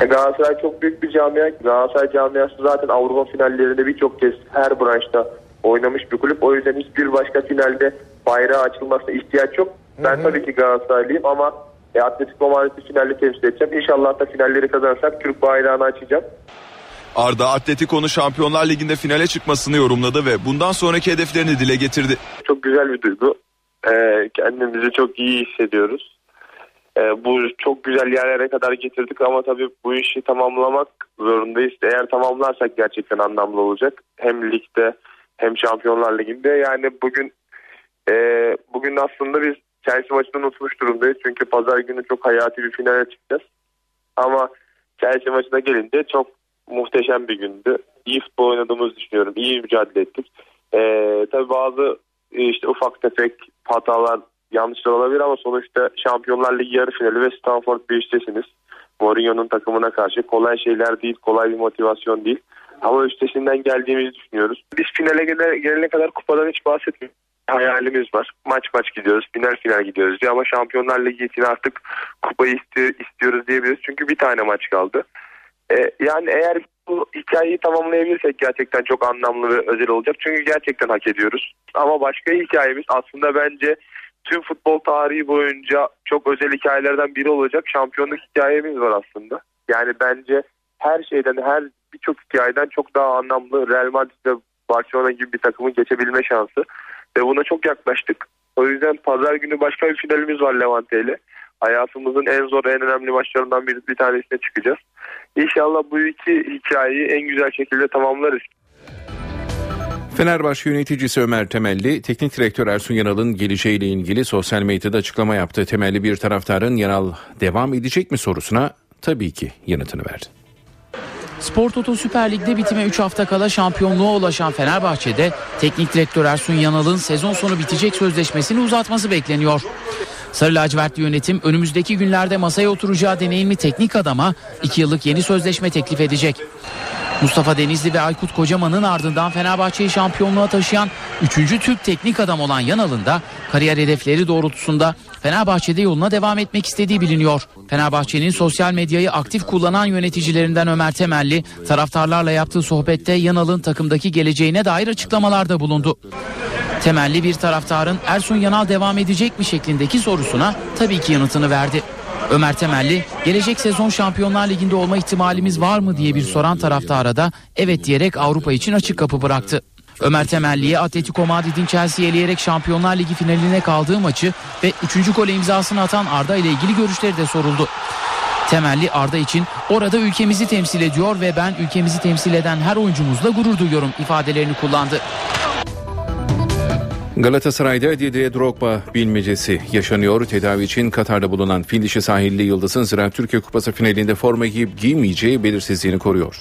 Galatasaray çok büyük bir camia. Galatasaray camiası zaten Avrupa finallerinde birçok kez her branşta oynamış bir kulüp. O yüzden hiçbir başka finalde bayrağı açılmasına ihtiyaç yok. Ben tabii ki Galatasaraylıyım ama e, Atletico Madrid'i finalde temsil edeceğim. İnşallah da finalleri kazanırsak Türk bayrağını açacağım. Arda Atletico'nun Şampiyonlar Ligi'nde finale çıkmasını yorumladı ve bundan sonraki hedeflerini dile getirdi. Çok güzel bir duygu. Ee, kendimizi çok iyi hissediyoruz. Ee, bu çok güzel yerlere kadar getirdik ama tabii bu işi tamamlamak zorundayız. Eğer tamamlarsak gerçekten anlamlı olacak. Hem ligde hem Şampiyonlar Ligi'nde. Yani bugün e, bugün aslında biz Chelsea maçını unutmuş durumdayız. Çünkü pazar günü çok hayati bir finale çıkacağız. Ama Chelsea maçına gelince çok muhteşem bir gündü. İyi futbol oynadığımızı düşünüyorum. İyi mücadele ettik. Ee, tabii bazı işte ufak tefek hatalar yanlışlar olabilir ama sonuçta Şampiyonlar Ligi yarı finali ve Stanford Bridge'desiniz. Mourinho'nun takımına karşı kolay şeyler değil, kolay bir motivasyon değil. Ama üstesinden geldiğimizi düşünüyoruz. Biz finale gelene kadar kupadan hiç bahsetmiyoruz hayalimiz var. Maç maç gidiyoruz, final final gidiyoruz diye ama Şampiyonlar Ligi için artık kupayı istiyor, istiyoruz diyebiliriz. Çünkü bir tane maç kaldı. Ee, yani eğer bu hikayeyi tamamlayabilirsek gerçekten çok anlamlı ve özel olacak. Çünkü gerçekten hak ediyoruz. Ama başka hikayemiz aslında bence tüm futbol tarihi boyunca çok özel hikayelerden biri olacak şampiyonluk hikayemiz var aslında. Yani bence her şeyden her birçok hikayeden çok daha anlamlı Real Madrid Barcelona gibi bir takımın geçebilme şansı. Ve buna çok yaklaştık. O yüzden pazar günü başka bir finalimiz var Levante ile. Hayatımızın en zor en önemli maçlarından bir, bir tanesine çıkacağız. İnşallah bu iki hikayeyi en güzel şekilde tamamlarız. Fenerbahçe yöneticisi Ömer Temelli, teknik direktör Ersun Yanal'ın geleceğiyle ilgili sosyal medyada açıklama yaptı. Temelli bir taraftarın Yanal devam edecek mi sorusuna tabii ki yanıtını verdi. Spor Toto Süper Lig'de bitime 3 hafta kala şampiyonluğa ulaşan Fenerbahçe'de teknik direktör Ersun Yanal'ın sezon sonu bitecek sözleşmesini uzatması bekleniyor. Sarı lacivertli yönetim önümüzdeki günlerde masaya oturacağı deneyimli teknik adama 2 yıllık yeni sözleşme teklif edecek. Mustafa Denizli ve Aykut Kocaman'ın ardından Fenerbahçe'yi şampiyonluğa taşıyan 3. Türk teknik adam olan Yanal'ın da kariyer hedefleri doğrultusunda Fenerbahçe'de yoluna devam etmek istediği biliniyor. Fenerbahçe'nin sosyal medyayı aktif kullanan yöneticilerinden Ömer Temelli taraftarlarla yaptığı sohbette Yanal'ın takımdaki geleceğine dair açıklamalarda bulundu. Temelli bir taraftarın Ersun Yanal devam edecek mi şeklindeki sorusuna tabii ki yanıtını verdi. Ömer Temelli gelecek sezon Şampiyonlar Ligi'nde olma ihtimalimiz var mı diye bir soran taraftara da evet diyerek Avrupa için açık kapı bıraktı. Ömer Temelli'ye Atletico Madrid'in Chelsea'yi eleyerek Şampiyonlar Ligi finaline kaldığı maçı ve 3. gole imzasını atan Arda ile ilgili görüşleri de soruldu. Temelli Arda için orada ülkemizi temsil ediyor ve ben ülkemizi temsil eden her oyuncumuzla gurur duyuyorum ifadelerini kullandı. Galatasaray'da Didier Drogba bilmecesi yaşanıyor. Tedavi için Katar'da bulunan fil dişi sahilli Yıldız'ın Ziraat Türkiye Kupası finalinde forma giyip giymeyeceği belirsizliğini koruyor.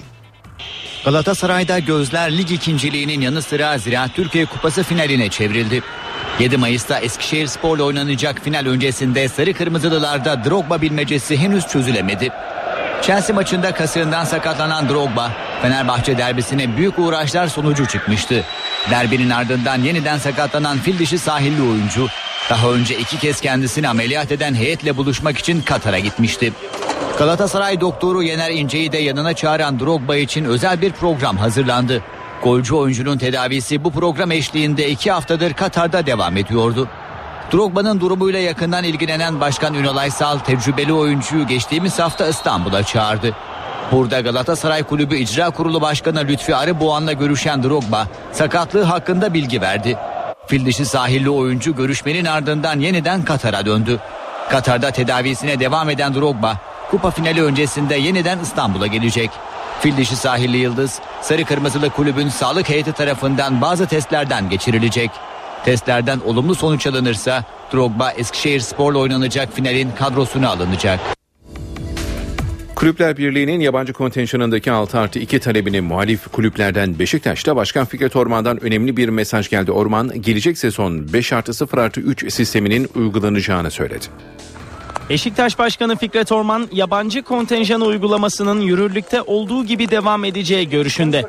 Galatasaray'da gözler lig ikinciliğinin yanı sıra Ziraat Türkiye Kupası finaline çevrildi. 7 Mayıs'ta Eskişehir Spor'la oynanacak final öncesinde Sarı Kırmızılılarda Drogba bilmecesi henüz çözülemedi. Chelsea maçında kasığından sakatlanan Drogba, Fenerbahçe derbisine büyük uğraşlar sonucu çıkmıştı. Derbinin ardından yeniden sakatlanan fil dişi sahilli oyuncu, daha önce iki kez kendisini ameliyat eden heyetle buluşmak için Katar'a gitmişti. Galatasaray doktoru Yener İnce'yi de yanına çağıran Drogba için özel bir program hazırlandı. Golcü oyuncunun tedavisi bu program eşliğinde iki haftadır Katar'da devam ediyordu. Drogba'nın durumuyla yakından ilgilenen Başkan Ünal Aysal tecrübeli oyuncuyu geçtiğimiz hafta İstanbul'a çağırdı. Burada Galatasaray Kulübü İcra Kurulu Başkanı Lütfi Arıboğan'la görüşen Drogba sakatlığı hakkında bilgi verdi. Fil dişi sahilli oyuncu görüşmenin ardından yeniden Katar'a döndü. Katar'da tedavisine devam eden Drogba kupa finali öncesinde yeniden İstanbul'a gelecek. Fil dişi sahilli yıldız sarı kırmızılı kulübün sağlık heyeti tarafından bazı testlerden geçirilecek. Testlerden olumlu sonuç alınırsa Drogba Eskişehir Spor'la oynanacak finalin kadrosuna alınacak. Kulüpler Birliği'nin yabancı kontenjanındaki 6 artı 2 talebini muhalif kulüplerden Beşiktaş'ta Başkan Fikret Orman'dan önemli bir mesaj geldi. Orman gelecek sezon 5 artı 0 artı 3 sisteminin uygulanacağını söyledi. Beşiktaş Başkanı Fikret Orman yabancı kontenjan uygulamasının yürürlükte olduğu gibi devam edeceği görüşünde.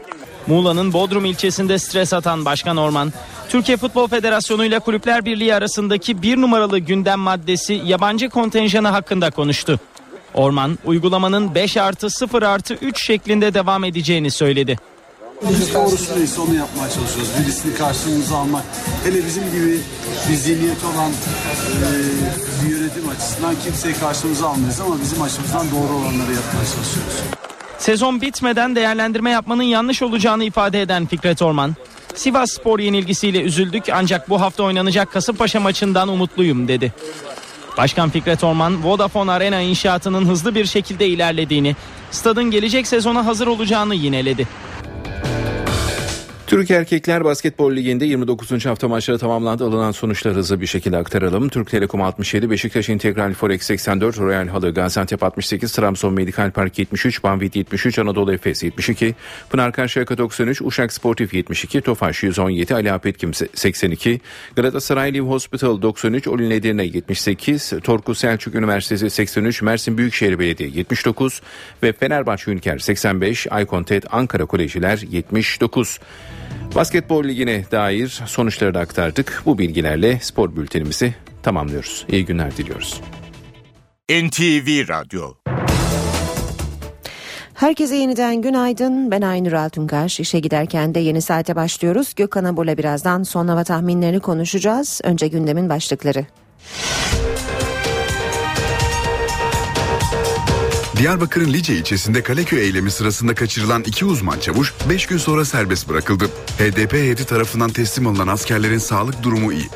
Muğla'nın Bodrum ilçesinde stres atan Başkan Orman, Türkiye Futbol Federasyonu ile Kulüpler Birliği arasındaki bir numaralı gündem maddesi yabancı kontenjanı hakkında konuştu. Orman, uygulamanın 5 artı 0 artı 3 şeklinde devam edeceğini söyledi. Biz doğrusu neyse onu yapmaya çalışıyoruz. Birisini karşılığımıza almak. Hele bizim gibi bir zihniyeti olan e, bir yönetim açısından kimseyi karşımıza almayız ama bizim açımızdan doğru olanları yapmaya çalışıyoruz. Sezon bitmeden değerlendirme yapmanın yanlış olacağını ifade eden Fikret Orman, Sivas Spor yenilgisiyle üzüldük ancak bu hafta oynanacak Kasımpaşa maçından umutluyum dedi. Başkan Fikret Orman, Vodafone Arena inşaatının hızlı bir şekilde ilerlediğini, stadın gelecek sezona hazır olacağını yineledi. Türk Erkekler Basketbol Ligi'nde 29. hafta maçları tamamlandı. Alınan sonuçları hızlı bir şekilde aktaralım. Türk Telekom 67, Beşiktaş İntegral Forex 84, Royal Halı Gaziantep 68, Trabzon Medikal Park 73, Banvit 73, Anadolu Efes 72, Pınar Karşıyaka 93, Uşak Sportif 72, Tofaş 117, Ali Apetkim 82, Galatasaray Live Hospital 93, Olin Edirne 78, Torku Selçuk Üniversitesi 83, Mersin Büyükşehir Belediye 79 ve Fenerbahçe Ünker 85, Aykontet Ankara Kolejiler 79. Basketbol ligine dair sonuçları da aktardık. Bu bilgilerle spor bültenimizi tamamlıyoruz. İyi günler diliyoruz. NTV Radyo Herkese yeniden günaydın. Ben Aynur Altunkaş. İşe giderken de yeni saate başlıyoruz. Gökhan Abur'la birazdan son hava tahminlerini konuşacağız. Önce gündemin başlıkları. Diyarbakır'ın Lice ilçesinde Kaleköy eylemi sırasında kaçırılan iki uzman çavuş 5 gün sonra serbest bırakıldı. HDP heyeti tarafından teslim alınan askerlerin sağlık durumu iyi.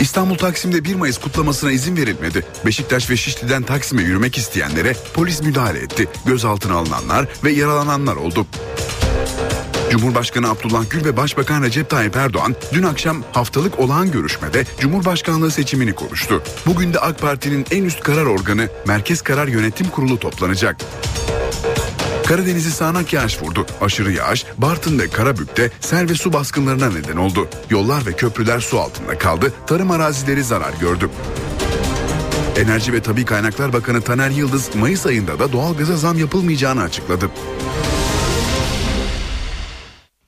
İstanbul Taksim'de 1 Mayıs kutlamasına izin verilmedi. Beşiktaş ve Şişli'den Taksim'e yürümek isteyenlere polis müdahale etti. Gözaltına alınanlar ve yaralananlar oldu. Cumhurbaşkanı Abdullah Gül ve Başbakan Recep Tayyip Erdoğan dün akşam haftalık olağan görüşmede Cumhurbaşkanlığı seçimini konuştu. Bugün de AK Parti'nin en üst karar organı Merkez Karar Yönetim Kurulu toplanacak. Karadeniz'i sağanak yağış vurdu. Aşırı yağış Bartın ve Karabük'te sel ve su baskınlarına neden oldu. Yollar ve köprüler su altında kaldı. Tarım arazileri zarar gördü. Enerji ve Tabi Kaynaklar Bakanı Taner Yıldız Mayıs ayında da doğalgaza zam yapılmayacağını açıkladı.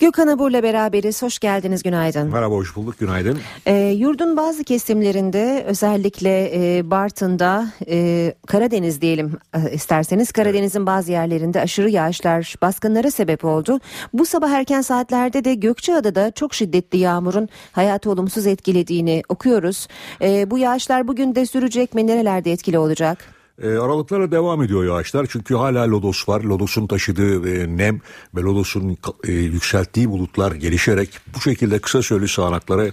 Gökhan Abur'la beraberiz. Hoş geldiniz. Günaydın. Merhaba, hoş bulduk. Günaydın. E, yurdun bazı kesimlerinde özellikle e, Bartın'da e, Karadeniz diyelim e, isterseniz Karadeniz'in bazı yerlerinde aşırı yağışlar baskınlara sebep oldu. Bu sabah erken saatlerde de Gökçeada'da çok şiddetli yağmurun hayatı olumsuz etkilediğini okuyoruz. E, bu yağışlar bugün de sürecek mi? Nerelerde etkili olacak? E, aralıklarla devam ediyor yağışlar çünkü hala lodos var. Lodosun taşıdığı e, nem ve lodosun e, yükselttiği bulutlar gelişerek bu şekilde kısa süreli sağanakları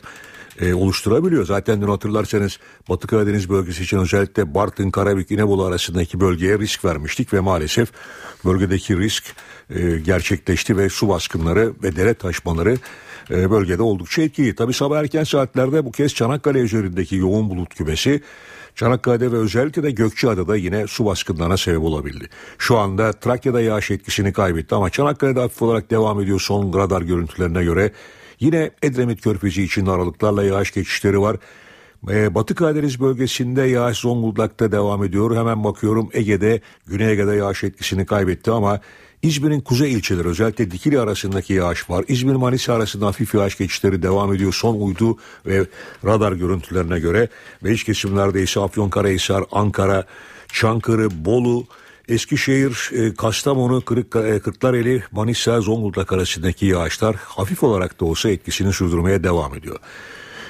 e, oluşturabiliyor. Zaten dün hatırlarsanız Batı Karadeniz bölgesi için özellikle Bartın, Karabük, İnebolu arasındaki bölgeye risk vermiştik ve maalesef bölgedeki risk e, gerçekleşti ve su baskınları ve dere taşmaları e, bölgede oldukça etkili. Tabi sabah erken saatlerde bu kez Çanakkale üzerindeki yoğun bulut kümesi Çanakkale'de ve özellikle de Gökçeada'da yine su baskınlarına sebep olabildi. Şu anda Trakya'da yağış etkisini kaybetti ama Çanakkale'de hafif olarak devam ediyor son radar görüntülerine göre. Yine Edremit Körfezi içinde aralıklarla yağış geçişleri var. Ee, Batı Karadeniz bölgesinde yağış Zonguldak'ta devam ediyor. Hemen bakıyorum Ege'de, Güney Ege'de yağış etkisini kaybetti ama İzmir'in kuzey ilçeleri özellikle Dikili arasındaki yağış var. İzmir Manisa arasında hafif yağış geçişleri devam ediyor. Son uydu ve radar görüntülerine göre ve iç kesimlerde ise Afyonkarahisar, Ankara, Çankırı, Bolu, Eskişehir, e, Kastamonu, e, Kırklareli, Manisa, Zonguldak arasındaki yağışlar hafif olarak da olsa etkisini sürdürmeye devam ediyor.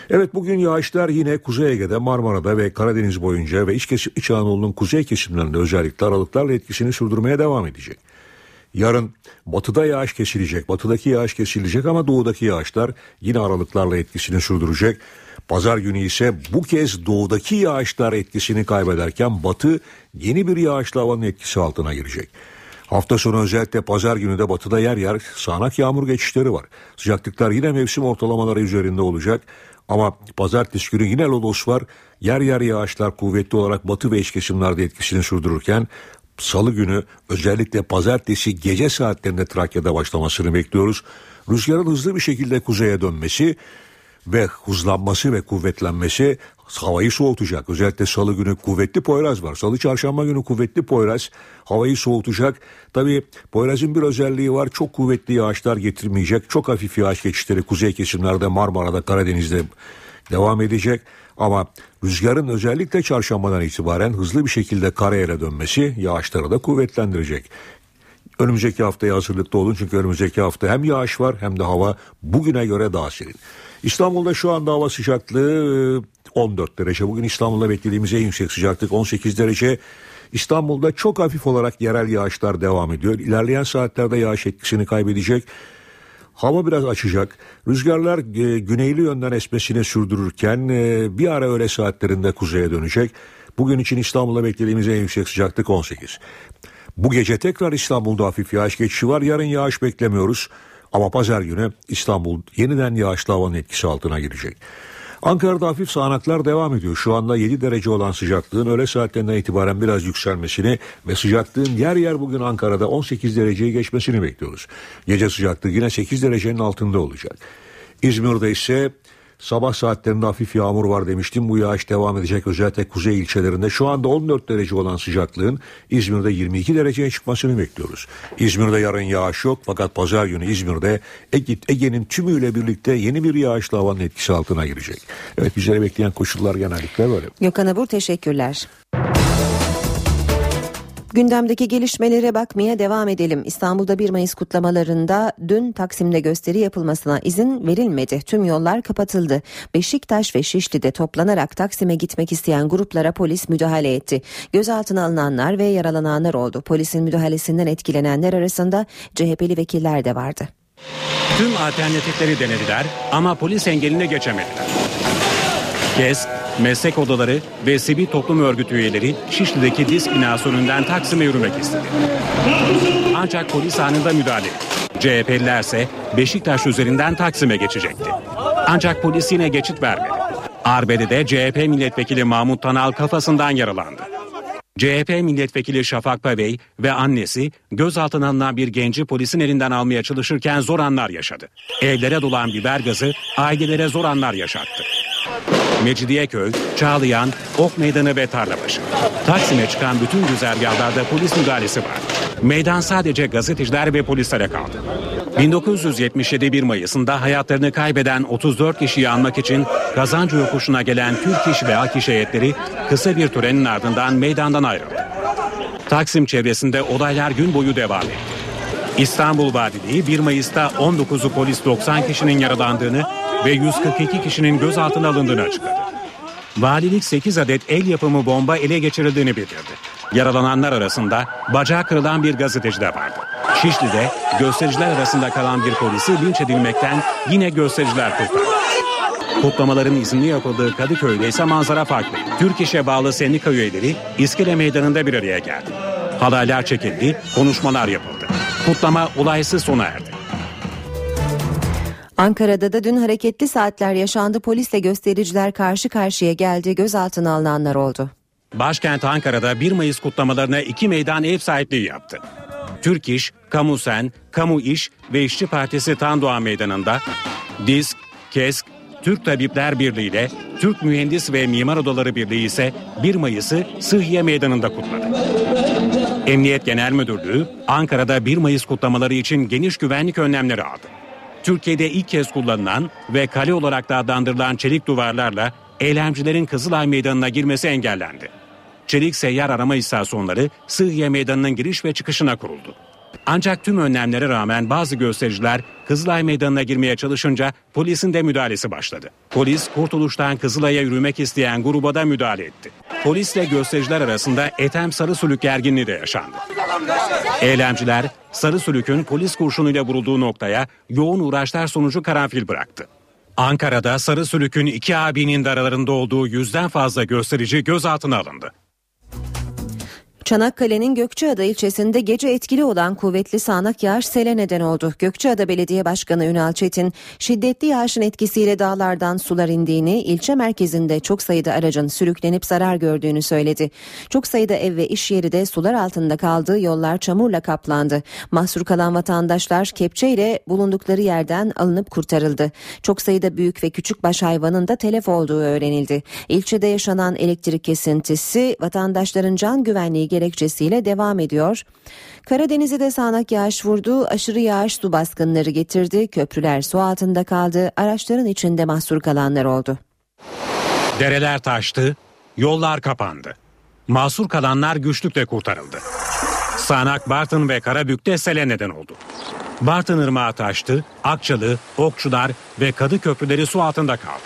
Evet bugün yağışlar yine Kuzey Ege'de, Marmara'da ve Karadeniz boyunca ve İç, İç Anadolu'nun kuzey kesimlerinde özellikle aralıklarla etkisini sürdürmeye devam edecek. Yarın batıda yağış kesilecek. Batıdaki yağış kesilecek ama doğudaki yağışlar yine aralıklarla etkisini sürdürecek. Pazar günü ise bu kez doğudaki yağışlar etkisini kaybederken batı yeni bir yağışlı havanın etkisi altına girecek. Hafta sonu özellikle pazar günü de batıda yer yer sağanak yağmur geçişleri var. Sıcaklıklar yine mevsim ortalamaları üzerinde olacak. Ama pazartesi günü yine lodos var. Yer yer yağışlar kuvvetli olarak batı ve iç kesimlerde etkisini sürdürürken salı günü özellikle pazartesi gece saatlerinde Trakya'da başlamasını bekliyoruz. Rüzgarın hızlı bir şekilde kuzeye dönmesi ve hızlanması ve kuvvetlenmesi havayı soğutacak. Özellikle salı günü kuvvetli Poyraz var. Salı çarşamba günü kuvvetli Poyraz havayı soğutacak. Tabi Poyraz'ın bir özelliği var. Çok kuvvetli yağışlar getirmeyecek. Çok hafif yağış geçişleri kuzey kesimlerde Marmara'da Karadeniz'de devam edecek. Ama rüzgarın özellikle çarşambadan itibaren hızlı bir şekilde karayere dönmesi yağışları da kuvvetlendirecek. Önümüzdeki haftaya hazırlıklı olun çünkü önümüzdeki hafta hem yağış var hem de hava bugüne göre daha serin. İstanbul'da şu anda hava sıcaklığı 14 e, derece. Bugün İstanbul'da beklediğimiz en yüksek sıcaklık 18 derece. İstanbul'da çok hafif olarak yerel yağışlar devam ediyor. İlerleyen saatlerde yağış etkisini kaybedecek. Hava biraz açacak. Rüzgarlar e, güneyli yönden esmesini sürdürürken e, bir ara öğle saatlerinde kuzeye dönecek. Bugün için İstanbul'da beklediğimiz en yüksek sıcaklık 18. Bu gece tekrar İstanbul'da hafif yağış geçişi var. Yarın yağış beklemiyoruz. Ama pazar günü İstanbul yeniden yağışlı havanın etkisi altına girecek. Ankara'da hafif sağanaklar devam ediyor. Şu anda 7 derece olan sıcaklığın öğle saatlerinden itibaren biraz yükselmesini ve sıcaklığın yer yer bugün Ankara'da 18 dereceyi geçmesini bekliyoruz. Gece sıcaklığı yine 8 derecenin altında olacak. İzmir'de ise Sabah saatlerinde hafif yağmur var demiştim. Bu yağış devam edecek özellikle kuzey ilçelerinde. Şu anda 14 derece olan sıcaklığın İzmir'de 22 dereceye çıkmasını bekliyoruz. İzmir'de yarın yağış yok fakat pazar günü İzmir'de Ege'nin tümüyle birlikte yeni bir yağışlı havanın etkisi altına girecek. Evet bizlere bekleyen koşullar genellikle böyle. Gökhan Abur teşekkürler. Gündemdeki gelişmelere bakmaya devam edelim. İstanbul'da 1 Mayıs kutlamalarında dün Taksim'de gösteri yapılmasına izin verilmedi. Tüm yollar kapatıldı. Beşiktaş ve Şişli'de toplanarak Taksim'e gitmek isteyen gruplara polis müdahale etti. Gözaltına alınanlar ve yaralananlar oldu. Polisin müdahalesinden etkilenenler arasında CHP'li vekiller de vardı. Tüm alternatifleri denediler ama polis engeline geçemediler. GES, meslek odaları ve sivil toplum örgütü üyeleri Şişli'deki disk binası önünden Taksim'e yürümek istedi. Ancak polis anında müdahale etti. CHP'lilerse Beşiktaş üzerinden Taksim'e geçecekti. Ancak polis yine geçit vermedi. Arbede'de CHP milletvekili Mahmut Tanal kafasından yaralandı. CHP milletvekili Şafak Pavey ve annesi gözaltına alınan bir genci polisin elinden almaya çalışırken zor anlar yaşadı. Evlere dolan biber gazı ailelere zor anlar yaşattı. Mecidiyeköy, Çağlayan, Ok Meydanı ve Tarlabaşı. Taksim'e çıkan bütün güzergahlarda polis müdahalesi var. Meydan sadece gazeteciler ve polislere kaldı. 1977 1 Mayıs'ında hayatlarını kaybeden 34 kişiyi anmak için kazancı yokuşuna gelen Türk İş ve Ak İş heyetleri kısa bir törenin ardından meydandan ayrıldı. Taksim çevresinde olaylar gün boyu devam etti. İstanbul Valiliği 1 Mayıs'ta 19'u polis 90 kişinin yaralandığını ve 142 kişinin gözaltına alındığını açıkladı. Valilik 8 adet el yapımı bomba ele geçirildiğini bildirdi. Yaralananlar arasında bacağı kırılan bir gazeteci de vardı. Şişli'de göstericiler arasında kalan bir polisi linç edilmekten yine göstericiler kurtardı. Kutlamaların izinli yapıldığı Kadıköy'de ise manzara farklı. Türk İş'e bağlı sendika üyeleri İskele Meydanı'nda bir araya geldi. Halaylar çekildi, konuşmalar yapıldı. Kutlama olaysız sona erdi. Ankara'da da dün hareketli saatler yaşandı. Polisle göstericiler karşı karşıya geldi. Gözaltına alınanlar oldu. Başkent Ankara'da 1 Mayıs kutlamalarına iki meydan ev sahipliği yaptı. Türk İş, Kamu Sen, Kamu İş ve İşçi Partisi Tandoğan Meydanı'nda DİSK, KESK, Türk Tabipler Birliği ile Türk Mühendis ve Mimar Odaları Birliği ise 1 Mayıs'ı Sıhhiye Meydanı'nda kutladı. Emniyet Genel Müdürlüğü Ankara'da 1 Mayıs kutlamaları için geniş güvenlik önlemleri aldı. Türkiye'de ilk kez kullanılan ve kale olarak da adlandırılan çelik duvarlarla eylemcilerin Kızılay Meydanı'na girmesi engellendi. Çelik seyyar arama istasyonları Sıhhiye Meydanı'nın giriş ve çıkışına kuruldu. Ancak tüm önlemlere rağmen bazı göstericiler Kızılay Meydanı'na girmeye çalışınca polisin de müdahalesi başladı. Polis Kurtuluş'tan Kızılay'a yürümek isteyen gruba da müdahale etti. Polisle göstericiler arasında Etem Sarı Sülük gerginliği de yaşandı. Eylemciler Sarı Sülük'ün polis kurşunuyla vurulduğu noktaya yoğun uğraşlar sonucu karanfil bıraktı. Ankara'da Sarı Sülük'ün iki abinin de aralarında olduğu yüzden fazla gösterici gözaltına alındı. Çanakkale'nin Gökçeada ilçesinde gece etkili olan kuvvetli sağanak yağış sele neden oldu. Gökçeada Belediye Başkanı Ünal Çetin, şiddetli yağışın etkisiyle dağlardan sular indiğini, ilçe merkezinde çok sayıda aracın sürüklenip zarar gördüğünü söyledi. Çok sayıda ev ve iş yeri de sular altında kaldı, yollar çamurla kaplandı. Mahsur kalan vatandaşlar kepçeyle bulundukları yerden alınıp kurtarıldı. Çok sayıda büyük ve küçük baş hayvanın da telef olduğu öğrenildi. İlçede yaşanan elektrik kesintisi vatandaşların can güvenliği gerekçesiyle devam ediyor. Karadeniz'e de sağanak yağış vurdu, aşırı yağış su baskınları getirdi, köprüler su altında kaldı, araçların içinde mahsur kalanlar oldu. Dereler taştı, yollar kapandı. Mahsur kalanlar güçlükle kurtarıldı. Sağanak Bartın ve Karabük'te sele neden oldu. Bartın Irmağı taştı, Akçalı, Okçular ve Kadı köprüleri su altında kaldı.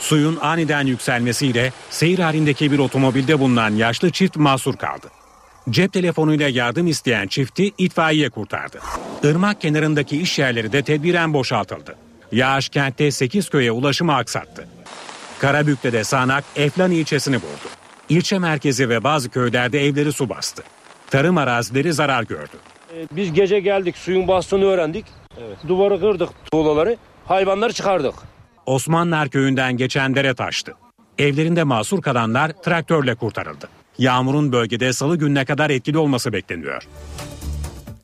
Suyun aniden yükselmesiyle seyir halindeki bir otomobilde bulunan yaşlı çift mahsur kaldı. Cep telefonuyla yardım isteyen çifti itfaiye kurtardı. Irmak kenarındaki iş yerleri de tedbiren boşaltıldı. Yağış kentte 8 köye ulaşımı aksattı. Karabük'te de Sanak Eflan ilçesini vurdu. İlçe merkezi ve bazı köylerde evleri su bastı. Tarım arazileri zarar gördü. Biz gece geldik suyun bastığını öğrendik. Duvarı kırdık tuğlaları hayvanları çıkardık. Osmanlar köyünden geçen dere taştı. Evlerinde mahsur kalanlar traktörle kurtarıldı. Yağmurun bölgede salı gününe kadar etkili olması bekleniyor.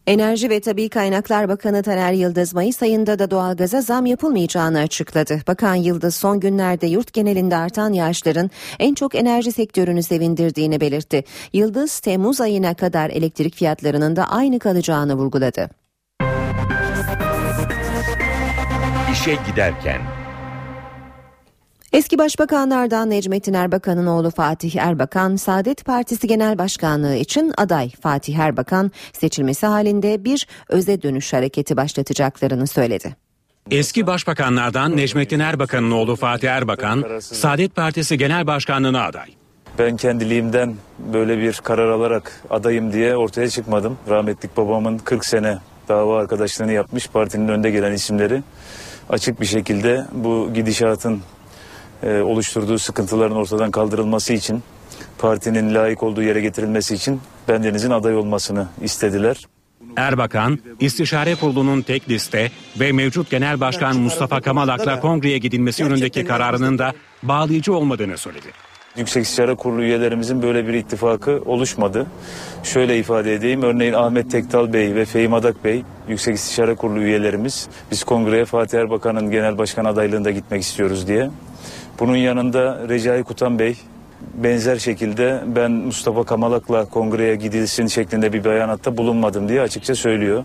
Enerji ve Tabi Kaynaklar Bakanı Taner Yıldız Mayıs ayında da doğalgaza zam yapılmayacağını açıkladı. Bakan Yıldız son günlerde yurt genelinde artan yağışların en çok enerji sektörünü sevindirdiğini belirtti. Yıldız Temmuz ayına kadar elektrik fiyatlarının da aynı kalacağını vurguladı. İşe giderken Eski başbakanlardan Necmettin Erbakan'ın oğlu Fatih Erbakan, Saadet Partisi Genel Başkanlığı için aday Fatih Erbakan seçilmesi halinde bir öze dönüş hareketi başlatacaklarını söyledi. Eski başbakanlardan Necmettin Erbakan'ın oğlu Fatih Erbakan, Saadet Partisi Genel Başkanlığı'na aday. Ben kendiliğimden böyle bir karar alarak adayım diye ortaya çıkmadım. Rahmetlik babamın 40 sene dava arkadaşlığını yapmış partinin önde gelen isimleri açık bir şekilde bu gidişatın e, oluşturduğu sıkıntıların ortadan kaldırılması için partinin layık olduğu yere getirilmesi için bendenizin aday olmasını istediler. Erbakan, istişare kurulunun tek liste ve mevcut Genel Başkan Mustafa Kamalak'la kongreye gidilmesi yönündeki kararının da bağlayıcı olmadığını söyledi. Yüksek İstişare Kurulu üyelerimizin böyle bir ittifakı oluşmadı. Şöyle ifade edeyim. Örneğin Ahmet Tektal Bey ve Fehim Adak Bey Yüksek İstişare Kurulu üyelerimiz biz kongreye Fatih Erbakan'ın genel başkan adaylığında gitmek istiyoruz diye. Bunun yanında Recai Kutan Bey benzer şekilde ben Mustafa Kamalak'la kongreye gidilsin şeklinde bir beyanatta bulunmadım diye açıkça söylüyor.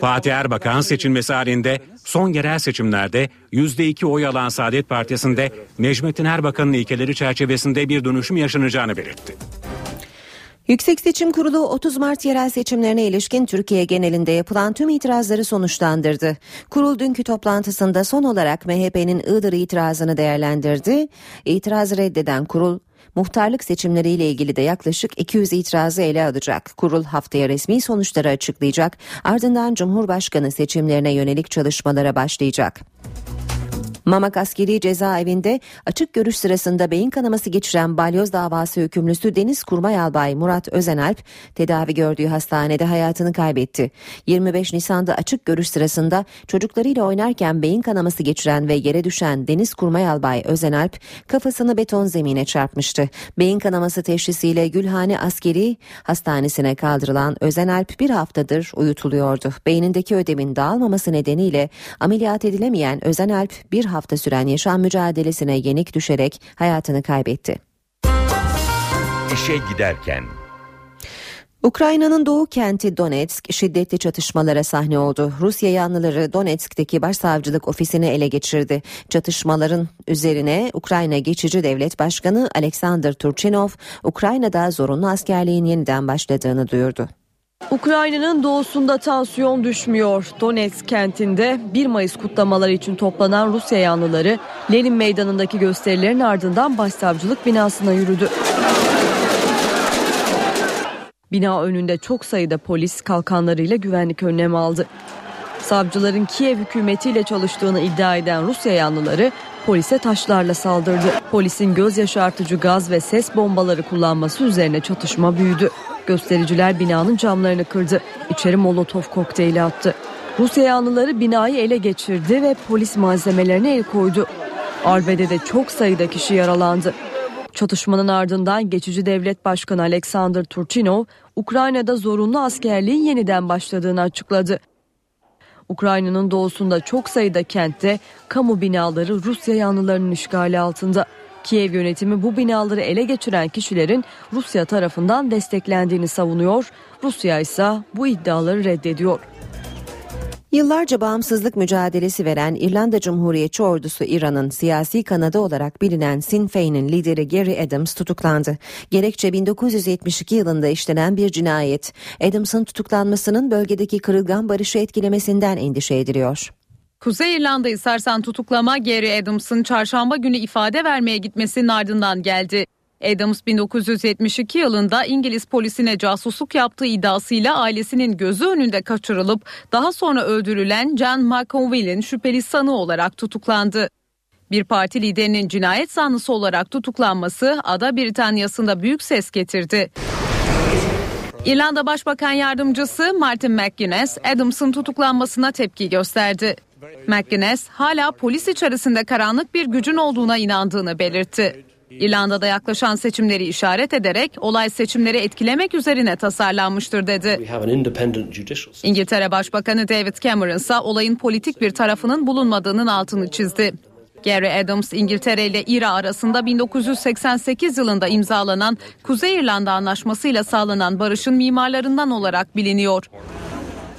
Fatih Erbakan seçilmesi halinde son yerel seçimlerde %2 oy alan Saadet Partisi'nde Necmettin Erbakan'ın ilkeleri çerçevesinde bir dönüşüm yaşanacağını belirtti. Yüksek Seçim Kurulu 30 Mart yerel seçimlerine ilişkin Türkiye genelinde yapılan tüm itirazları sonuçlandırdı. Kurul dünkü toplantısında son olarak MHP'nin Iğdır itirazını değerlendirdi. İtirazı reddeden kurul muhtarlık seçimleriyle ilgili de yaklaşık 200 itirazı ele alacak. Kurul haftaya resmi sonuçları açıklayacak. Ardından Cumhurbaşkanı seçimlerine yönelik çalışmalara başlayacak. Mamak Askeri Cezaevinde açık görüş sırasında beyin kanaması geçiren balyoz davası hükümlüsü Deniz Kurmay Albay Murat Özenalp tedavi gördüğü hastanede hayatını kaybetti. 25 Nisan'da açık görüş sırasında çocuklarıyla oynarken beyin kanaması geçiren ve yere düşen Deniz Kurmay Albay Özenalp kafasını beton zemine çarpmıştı. Beyin kanaması teşhisiyle Gülhane Askeri Hastanesi'ne kaldırılan Özenalp bir haftadır uyutuluyordu. Beynindeki ödemin dağılmaması nedeniyle ameliyat edilemeyen Özenalp bir hafta süren yaşam mücadelesine yenik düşerek hayatını kaybetti. İşe giderken Ukrayna'nın doğu kenti Donetsk şiddetli çatışmalara sahne oldu. Rusya yanlıları Donetsk'teki başsavcılık ofisini ele geçirdi. Çatışmaların üzerine Ukrayna Geçici Devlet Başkanı Alexander Turchinov, Ukrayna'da zorunlu askerliğin yeniden başladığını duyurdu. Ukrayna'nın doğusunda tansiyon düşmüyor. Donetsk kentinde 1 Mayıs kutlamaları için toplanan Rusya yanlıları Lenin Meydanı'ndaki gösterilerin ardından başsavcılık binasına yürüdü. Bina önünde çok sayıda polis kalkanlarıyla güvenlik önlemi aldı. Savcıların Kiev hükümetiyle çalıştığını iddia eden Rusya yanlıları polise taşlarla saldırdı. Polisin göz yaşartıcı gaz ve ses bombaları kullanması üzerine çatışma büyüdü. Göstericiler binanın camlarını kırdı. İçeri molotof kokteyli attı. Rusya yanlıları binayı ele geçirdi ve polis malzemelerine el koydu. Arbedede çok sayıda kişi yaralandı. Çatışmanın ardından geçici devlet başkanı Alexander Turchinov, Ukrayna'da zorunlu askerliğin yeniden başladığını açıkladı. Ukrayna'nın doğusunda çok sayıda kentte kamu binaları Rusya yanlılarının işgali altında. Kiev yönetimi bu binaları ele geçiren kişilerin Rusya tarafından desteklendiğini savunuyor. Rusya ise bu iddiaları reddediyor. Yıllarca bağımsızlık mücadelesi veren İrlanda Cumhuriyetçi Ordusu İran'ın siyasi kanadı olarak bilinen Sinn Féin'in lideri Gary Adams tutuklandı. Gerekçe 1972 yılında işlenen bir cinayet. Adams'ın tutuklanmasının bölgedeki kırılgan barışı etkilemesinden endişe ediliyor. Kuzey İrlanda'yı sarsan tutuklama Gary Adams'ın çarşamba günü ifade vermeye gitmesinin ardından geldi. Adams 1972 yılında İngiliz polisine casusluk yaptığı iddiasıyla ailesinin gözü önünde kaçırılıp daha sonra öldürülen John McConville'in şüpheli sanığı olarak tutuklandı. Bir parti liderinin cinayet zanlısı olarak tutuklanması Ada Britanyası'nda büyük ses getirdi. İrlanda Başbakan Yardımcısı Martin McGuinness, Adams'ın tutuklanmasına tepki gösterdi. McGuinness hala polis içerisinde karanlık bir gücün olduğuna inandığını belirtti. İrlanda'da yaklaşan seçimleri işaret ederek olay seçimleri etkilemek üzerine tasarlanmıştır dedi. İngiltere Başbakanı David Cameron ise olayın politik bir tarafının bulunmadığının altını çizdi. Gary Adams İngiltere ile İRA arasında 1988 yılında imzalanan Kuzey İrlanda Anlaşması ile sağlanan barışın mimarlarından olarak biliniyor.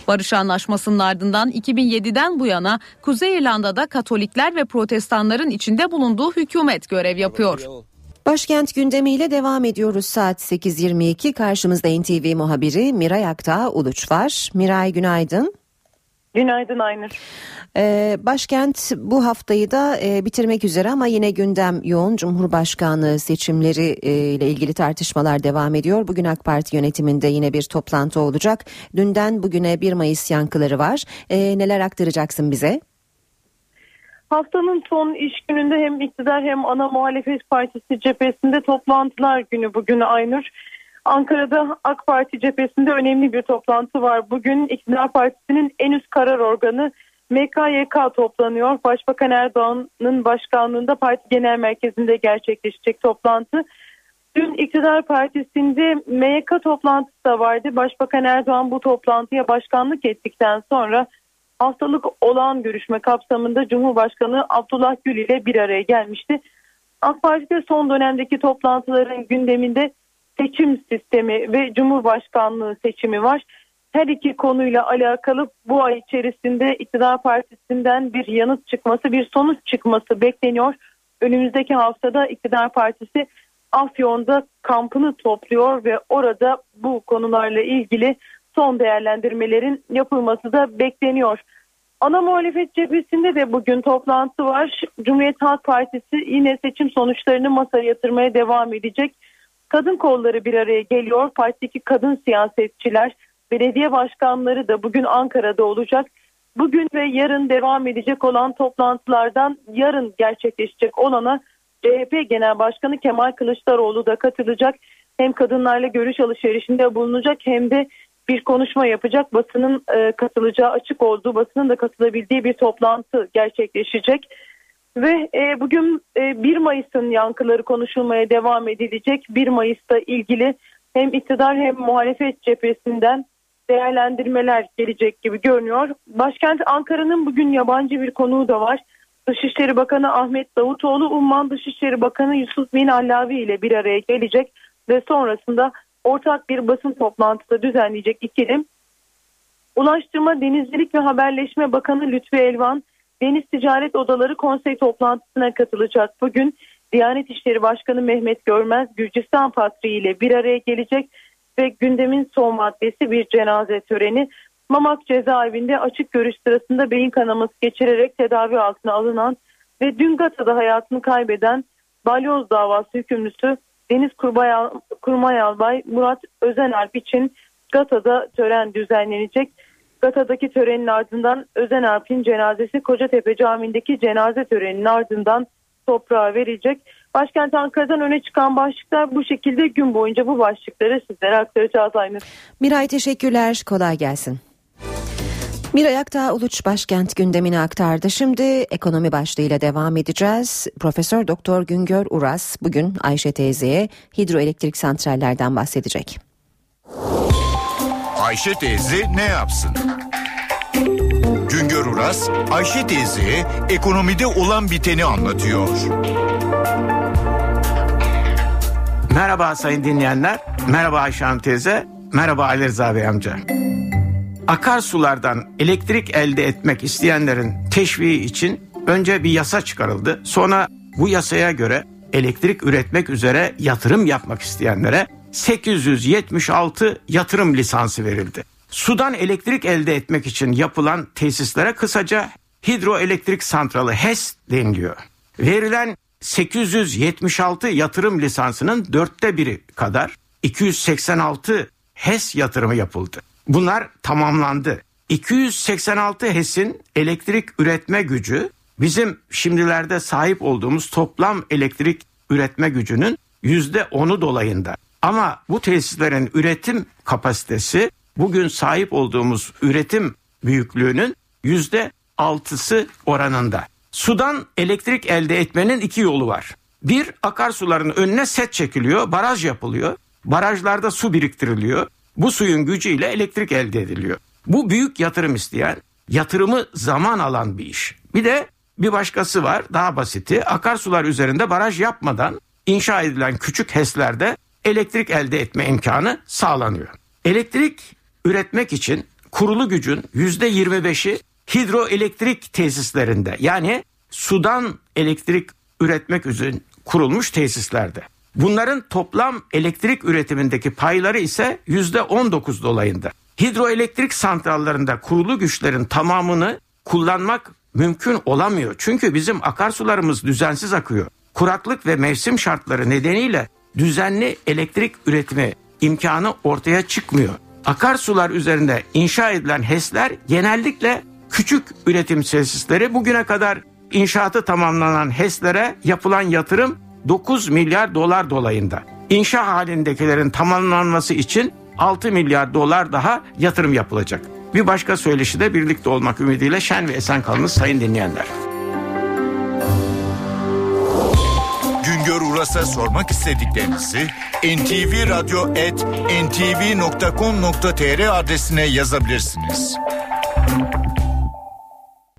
Barış Anlaşması'nın ardından 2007'den bu yana Kuzey İrlanda'da Katolikler ve Protestanların içinde bulunduğu hükümet görev yapıyor. Başkent gündemiyle devam ediyoruz saat 8.22 karşımızda NTV muhabiri Miray Aktağ Uluç var. Miray günaydın. Günaydın Aynur. Ee, başkent bu haftayı da e, bitirmek üzere ama yine gündem yoğun. Cumhurbaşkanlığı seçimleri e, ile ilgili tartışmalar devam ediyor. Bugün AK Parti yönetiminde yine bir toplantı olacak. Dünden bugüne 1 Mayıs yankıları var. E, neler aktaracaksın bize? Haftanın son iş gününde hem iktidar hem ana muhalefet partisi cephesinde toplantılar günü bugün Aynur. Ankara'da AK Parti cephesinde önemli bir toplantı var. Bugün iktidar partisinin en üst karar organı MKYK toplanıyor. Başbakan Erdoğan'ın başkanlığında parti genel merkezinde gerçekleşecek toplantı. Dün iktidar partisinde MYK toplantısı da vardı. Başbakan Erdoğan bu toplantıya başkanlık ettikten sonra haftalık olağan görüşme kapsamında Cumhurbaşkanı Abdullah Gül ile bir araya gelmişti. AK Parti'de son dönemdeki toplantıların gündeminde seçim sistemi ve Cumhurbaşkanlığı seçimi var. Her iki konuyla alakalı bu ay içerisinde iktidar partisinden bir yanıt çıkması, bir sonuç çıkması bekleniyor. Önümüzdeki haftada iktidar partisi Afyon'da kampını topluyor ve orada bu konularla ilgili son değerlendirmelerin yapılması da bekleniyor. Ana muhalefet cephesinde de bugün toplantı var. Cumhuriyet Halk Partisi yine seçim sonuçlarını masaya yatırmaya devam edecek. Kadın kolları bir araya geliyor. Partideki kadın siyasetçiler, belediye başkanları da bugün Ankara'da olacak. Bugün ve yarın devam edecek olan toplantılardan yarın gerçekleşecek olana CHP Genel Başkanı Kemal Kılıçdaroğlu da katılacak. Hem kadınlarla görüş alışverişinde bulunacak hem de bir konuşma yapacak. Basının e, katılacağı açık olduğu, basının da katılabildiği bir toplantı gerçekleşecek. Ve e, bugün e, 1 Mayıs'ın yankıları konuşulmaya devam edilecek. 1 Mayıs'ta ilgili hem iktidar hem muhalefet cephesinden değerlendirmeler gelecek gibi görünüyor. Başkent Ankara'nın bugün yabancı bir konuğu da var. Dışişleri Bakanı Ahmet Davutoğlu, Umman Dışişleri Bakanı Yusuf Bin Allavi ile bir araya gelecek ve sonrasında ortak bir basın toplantısı düzenleyecek ikili. Ulaştırma, Denizcilik ve Haberleşme Bakanı Lütfi Elvan, Deniz Ticaret Odaları Konsey toplantısına katılacak. Bugün Diyanet İşleri Başkanı Mehmet Görmez, Gürcistan Patri ile bir araya gelecek ve gündemin son maddesi bir cenaze töreni. Mamak cezaevinde açık görüş sırasında beyin kanaması geçirerek tedavi altına alınan ve dün Gata'da hayatını kaybeden balyoz davası hükümlüsü Deniz Kurbay, Kurmay Albay Murat Özenalp için Gata'da tören düzenlenecek. Gata'daki törenin ardından Özenalp'in cenazesi Kocatepe Camii'ndeki cenaze töreninin ardından toprağa verilecek. Başkent Ankara'dan öne çıkan başlıklar bu şekilde gün boyunca bu başlıkları sizlere aktaracağız aynı. Miray teşekkürler kolay gelsin. Miray Aktağ Uluç başkent gündemini aktardı. Şimdi ekonomi başlığıyla devam edeceğiz. Profesör Doktor Güngör Uras bugün Ayşe teyzeye hidroelektrik santrallerden bahsedecek. Ayşe teyze ne yapsın? Güngör Uras, Ayşe teyzeye ekonomide olan biteni anlatıyor. Merhaba sayın dinleyenler, merhaba Ayşe Hanım teyze, merhaba Ali Rıza Bey amca. Akarsulardan elektrik elde etmek isteyenlerin teşviği için önce bir yasa çıkarıldı. Sonra bu yasaya göre elektrik üretmek üzere yatırım yapmak isteyenlere 876 yatırım lisansı verildi. Sudan elektrik elde etmek için yapılan tesislere kısaca hidroelektrik santralı HES deniliyor. Verilen 876 yatırım lisansının dörtte biri kadar 286 HES yatırımı yapıldı. Bunlar tamamlandı. 286 HES'in elektrik üretme gücü bizim şimdilerde sahip olduğumuz toplam elektrik üretme gücünün yüzde onu dolayında. Ama bu tesislerin üretim kapasitesi bugün sahip olduğumuz üretim büyüklüğünün yüzde altısı oranında. Sudan elektrik elde etmenin iki yolu var. Bir akarsuların önüne set çekiliyor, baraj yapılıyor. Barajlarda su biriktiriliyor. Bu suyun gücüyle elektrik elde ediliyor. Bu büyük yatırım isteyen, yatırımı zaman alan bir iş. Bir de bir başkası var, daha basiti. Akarsular üzerinde baraj yapmadan inşa edilen küçük HES'lerde elektrik elde etme imkanı sağlanıyor. Elektrik üretmek için kurulu gücün %25'i hidroelektrik tesislerinde yani sudan elektrik üretmek üzere kurulmuş tesislerde. Bunların toplam elektrik üretimindeki payları ise %19 dolayında. Hidroelektrik santrallarında kurulu güçlerin tamamını kullanmak mümkün olamıyor. Çünkü bizim akarsularımız düzensiz akıyor. Kuraklık ve mevsim şartları nedeniyle düzenli elektrik üretimi imkanı ortaya çıkmıyor. Akarsular üzerinde inşa edilen HES'ler genellikle küçük üretim tesisleri. Bugüne kadar inşaatı tamamlanan HES'lere yapılan yatırım 9 milyar dolar dolayında. İnşa halindekilerin tamamlanması için 6 milyar dolar daha yatırım yapılacak. Bir başka söyleşi de birlikte olmak ümidiyle şen ve esen kalınız sayın dinleyenler. Güngör Uras'a sormak istediklerinizi ntvradio.ntv.com.tr adresine yazabilirsiniz.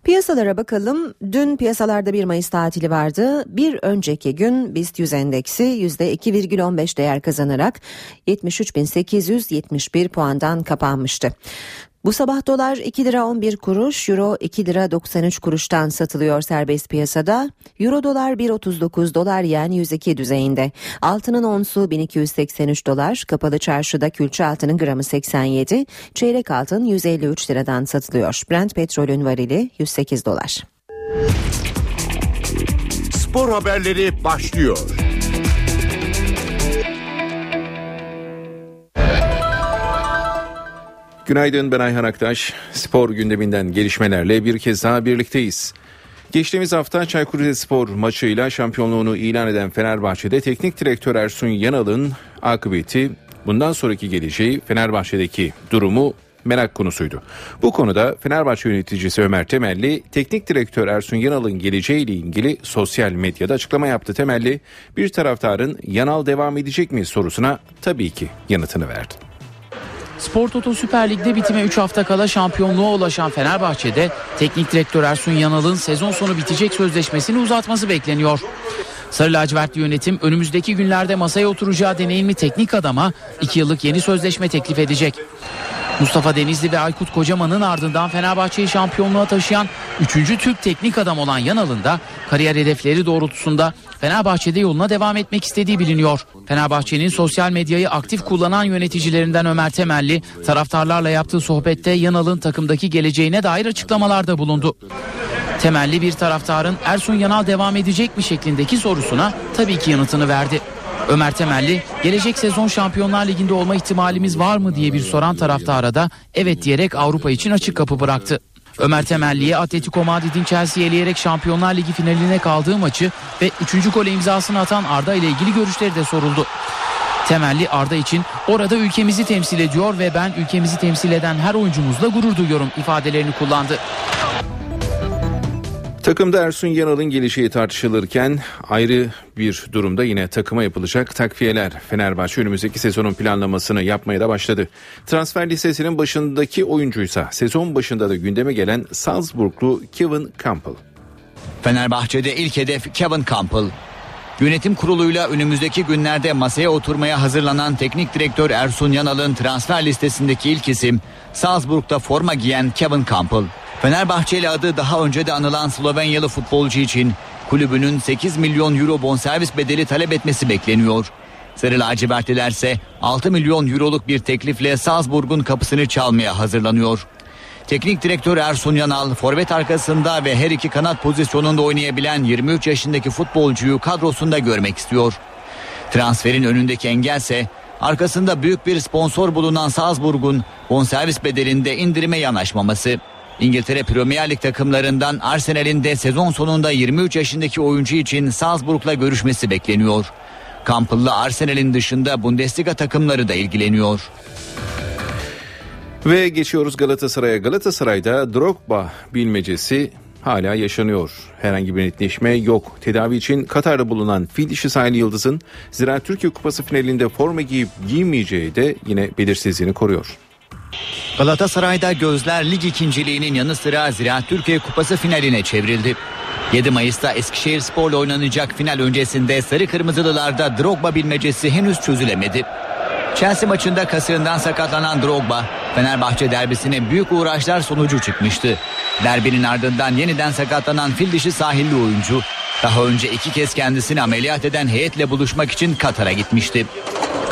Piyasalara bakalım. Dün piyasalarda 1 Mayıs tatili vardı. Bir önceki gün BIST 100 endeksi %2,15 değer kazanarak 73.871 puandan kapanmıştı. Bu sabah dolar 2 lira 11 kuruş, euro 2 lira 93 kuruştan satılıyor serbest piyasada. Euro dolar 1.39 dolar yen 102 düzeyinde. Altının onsu 1283 dolar, kapalı çarşıda külçe altının gramı 87, çeyrek altın 153 liradan satılıyor. Brent petrolün varili 108 dolar. Spor haberleri başlıyor. Günaydın ben Ayhan Aktaş. Spor gündeminden gelişmelerle bir kez daha birlikteyiz. Geçtiğimiz hafta Çaykur Rizespor maçıyla şampiyonluğunu ilan eden Fenerbahçe'de teknik direktör Ersun Yanal'ın akıbeti bundan sonraki geleceği Fenerbahçe'deki durumu merak konusuydu. Bu konuda Fenerbahçe yöneticisi Ömer Temelli, teknik direktör Ersun Yanal'ın geleceğiyle ilgili sosyal medyada açıklama yaptı. Temelli, bir taraftarın Yanal devam edecek mi sorusuna tabii ki yanıtını verdi. Spor Toto Süper Lig'de bitime 3 hafta kala şampiyonluğa ulaşan Fenerbahçe'de teknik direktör Ersun Yanal'ın sezon sonu bitecek sözleşmesini uzatması bekleniyor. Sarı lacivertli yönetim önümüzdeki günlerde masaya oturacağı deneyimli teknik adama 2 yıllık yeni sözleşme teklif edecek. Mustafa Denizli ve Aykut Kocaman'ın ardından Fenerbahçe'yi şampiyonluğa taşıyan 3. Türk teknik adam olan Yanal'ın da kariyer hedefleri doğrultusunda Fenerbahçe'de yoluna devam etmek istediği biliniyor. Fenerbahçe'nin sosyal medyayı aktif kullanan yöneticilerinden Ömer Temelli taraftarlarla yaptığı sohbette Yanal'ın takımdaki geleceğine dair açıklamalarda bulundu. Temelli bir taraftarın Ersun Yanal devam edecek mi şeklindeki sorusuna tabii ki yanıtını verdi. Ömer Temelli gelecek sezon Şampiyonlar Ligi'nde olma ihtimalimiz var mı diye bir soran taraftara da evet diyerek Avrupa için açık kapı bıraktı. Ömer Temelli'ye Atletico Madrid'in Chelsea'yi eleyerek Şampiyonlar Ligi finaline kaldığı maçı ve 3. gole imzasını atan Arda ile ilgili görüşleri de soruldu. Temelli Arda için orada ülkemizi temsil ediyor ve ben ülkemizi temsil eden her oyuncumuzla gurur duyuyorum ifadelerini kullandı. Takımda Ersun Yanal'ın geleceği tartışılırken ayrı bir durumda yine takıma yapılacak takviyeler. Fenerbahçe önümüzdeki sezonun planlamasını yapmaya da başladı. Transfer listesinin başındaki oyuncuysa sezon başında da gündeme gelen Salzburglu Kevin Campbell. Fenerbahçe'de ilk hedef Kevin Campbell. Yönetim kuruluyla önümüzdeki günlerde masaya oturmaya hazırlanan teknik direktör Ersun Yanal'ın transfer listesindeki ilk isim Salzburg'da forma giyen Kevin Campbell. Fenerbahçeli adı daha önce de anılan Slovenyalı futbolcu için kulübünün 8 milyon euro bonservis bedeli talep etmesi bekleniyor. Sarı lacivertliler ise 6 milyon euroluk bir teklifle Salzburg'un kapısını çalmaya hazırlanıyor. Teknik direktör Ersun Yanal forvet arkasında ve her iki kanat pozisyonunda oynayabilen 23 yaşındaki futbolcuyu kadrosunda görmek istiyor. Transferin önündeki engelse arkasında büyük bir sponsor bulunan Salzburg'un bonservis bedelinde indirime yanaşmaması. İngiltere Premier Lig takımlarından Arsenal'in de sezon sonunda 23 yaşındaki oyuncu için Salzburg'la görüşmesi bekleniyor. Campbell'la Arsenal'in dışında Bundesliga takımları da ilgileniyor. Ve geçiyoruz Galatasaray'a. Galatasaray'da Drogba bilmecesi hala yaşanıyor. Herhangi bir netleşme yok. Tedavi için Katar'da bulunan fil dişi sahili yıldızın Zira Türkiye Kupası finalinde forma giyip giymeyeceği de yine belirsizliğini koruyor. Galatasaray'da gözler lig ikinciliğinin yanı sıra Ziraat Türkiye Kupası finaline çevrildi. 7 Mayıs'ta Eskişehir Spor'la oynanacak final öncesinde Sarı Kırmızılılarda Drogba bilmecesi henüz çözülemedi. Chelsea maçında kasığından sakatlanan Drogba, Fenerbahçe derbisine büyük uğraşlar sonucu çıkmıştı. Derbinin ardından yeniden sakatlanan fil dişi sahilli oyuncu daha önce iki kez kendisini ameliyat eden heyetle buluşmak için Katar'a gitmişti.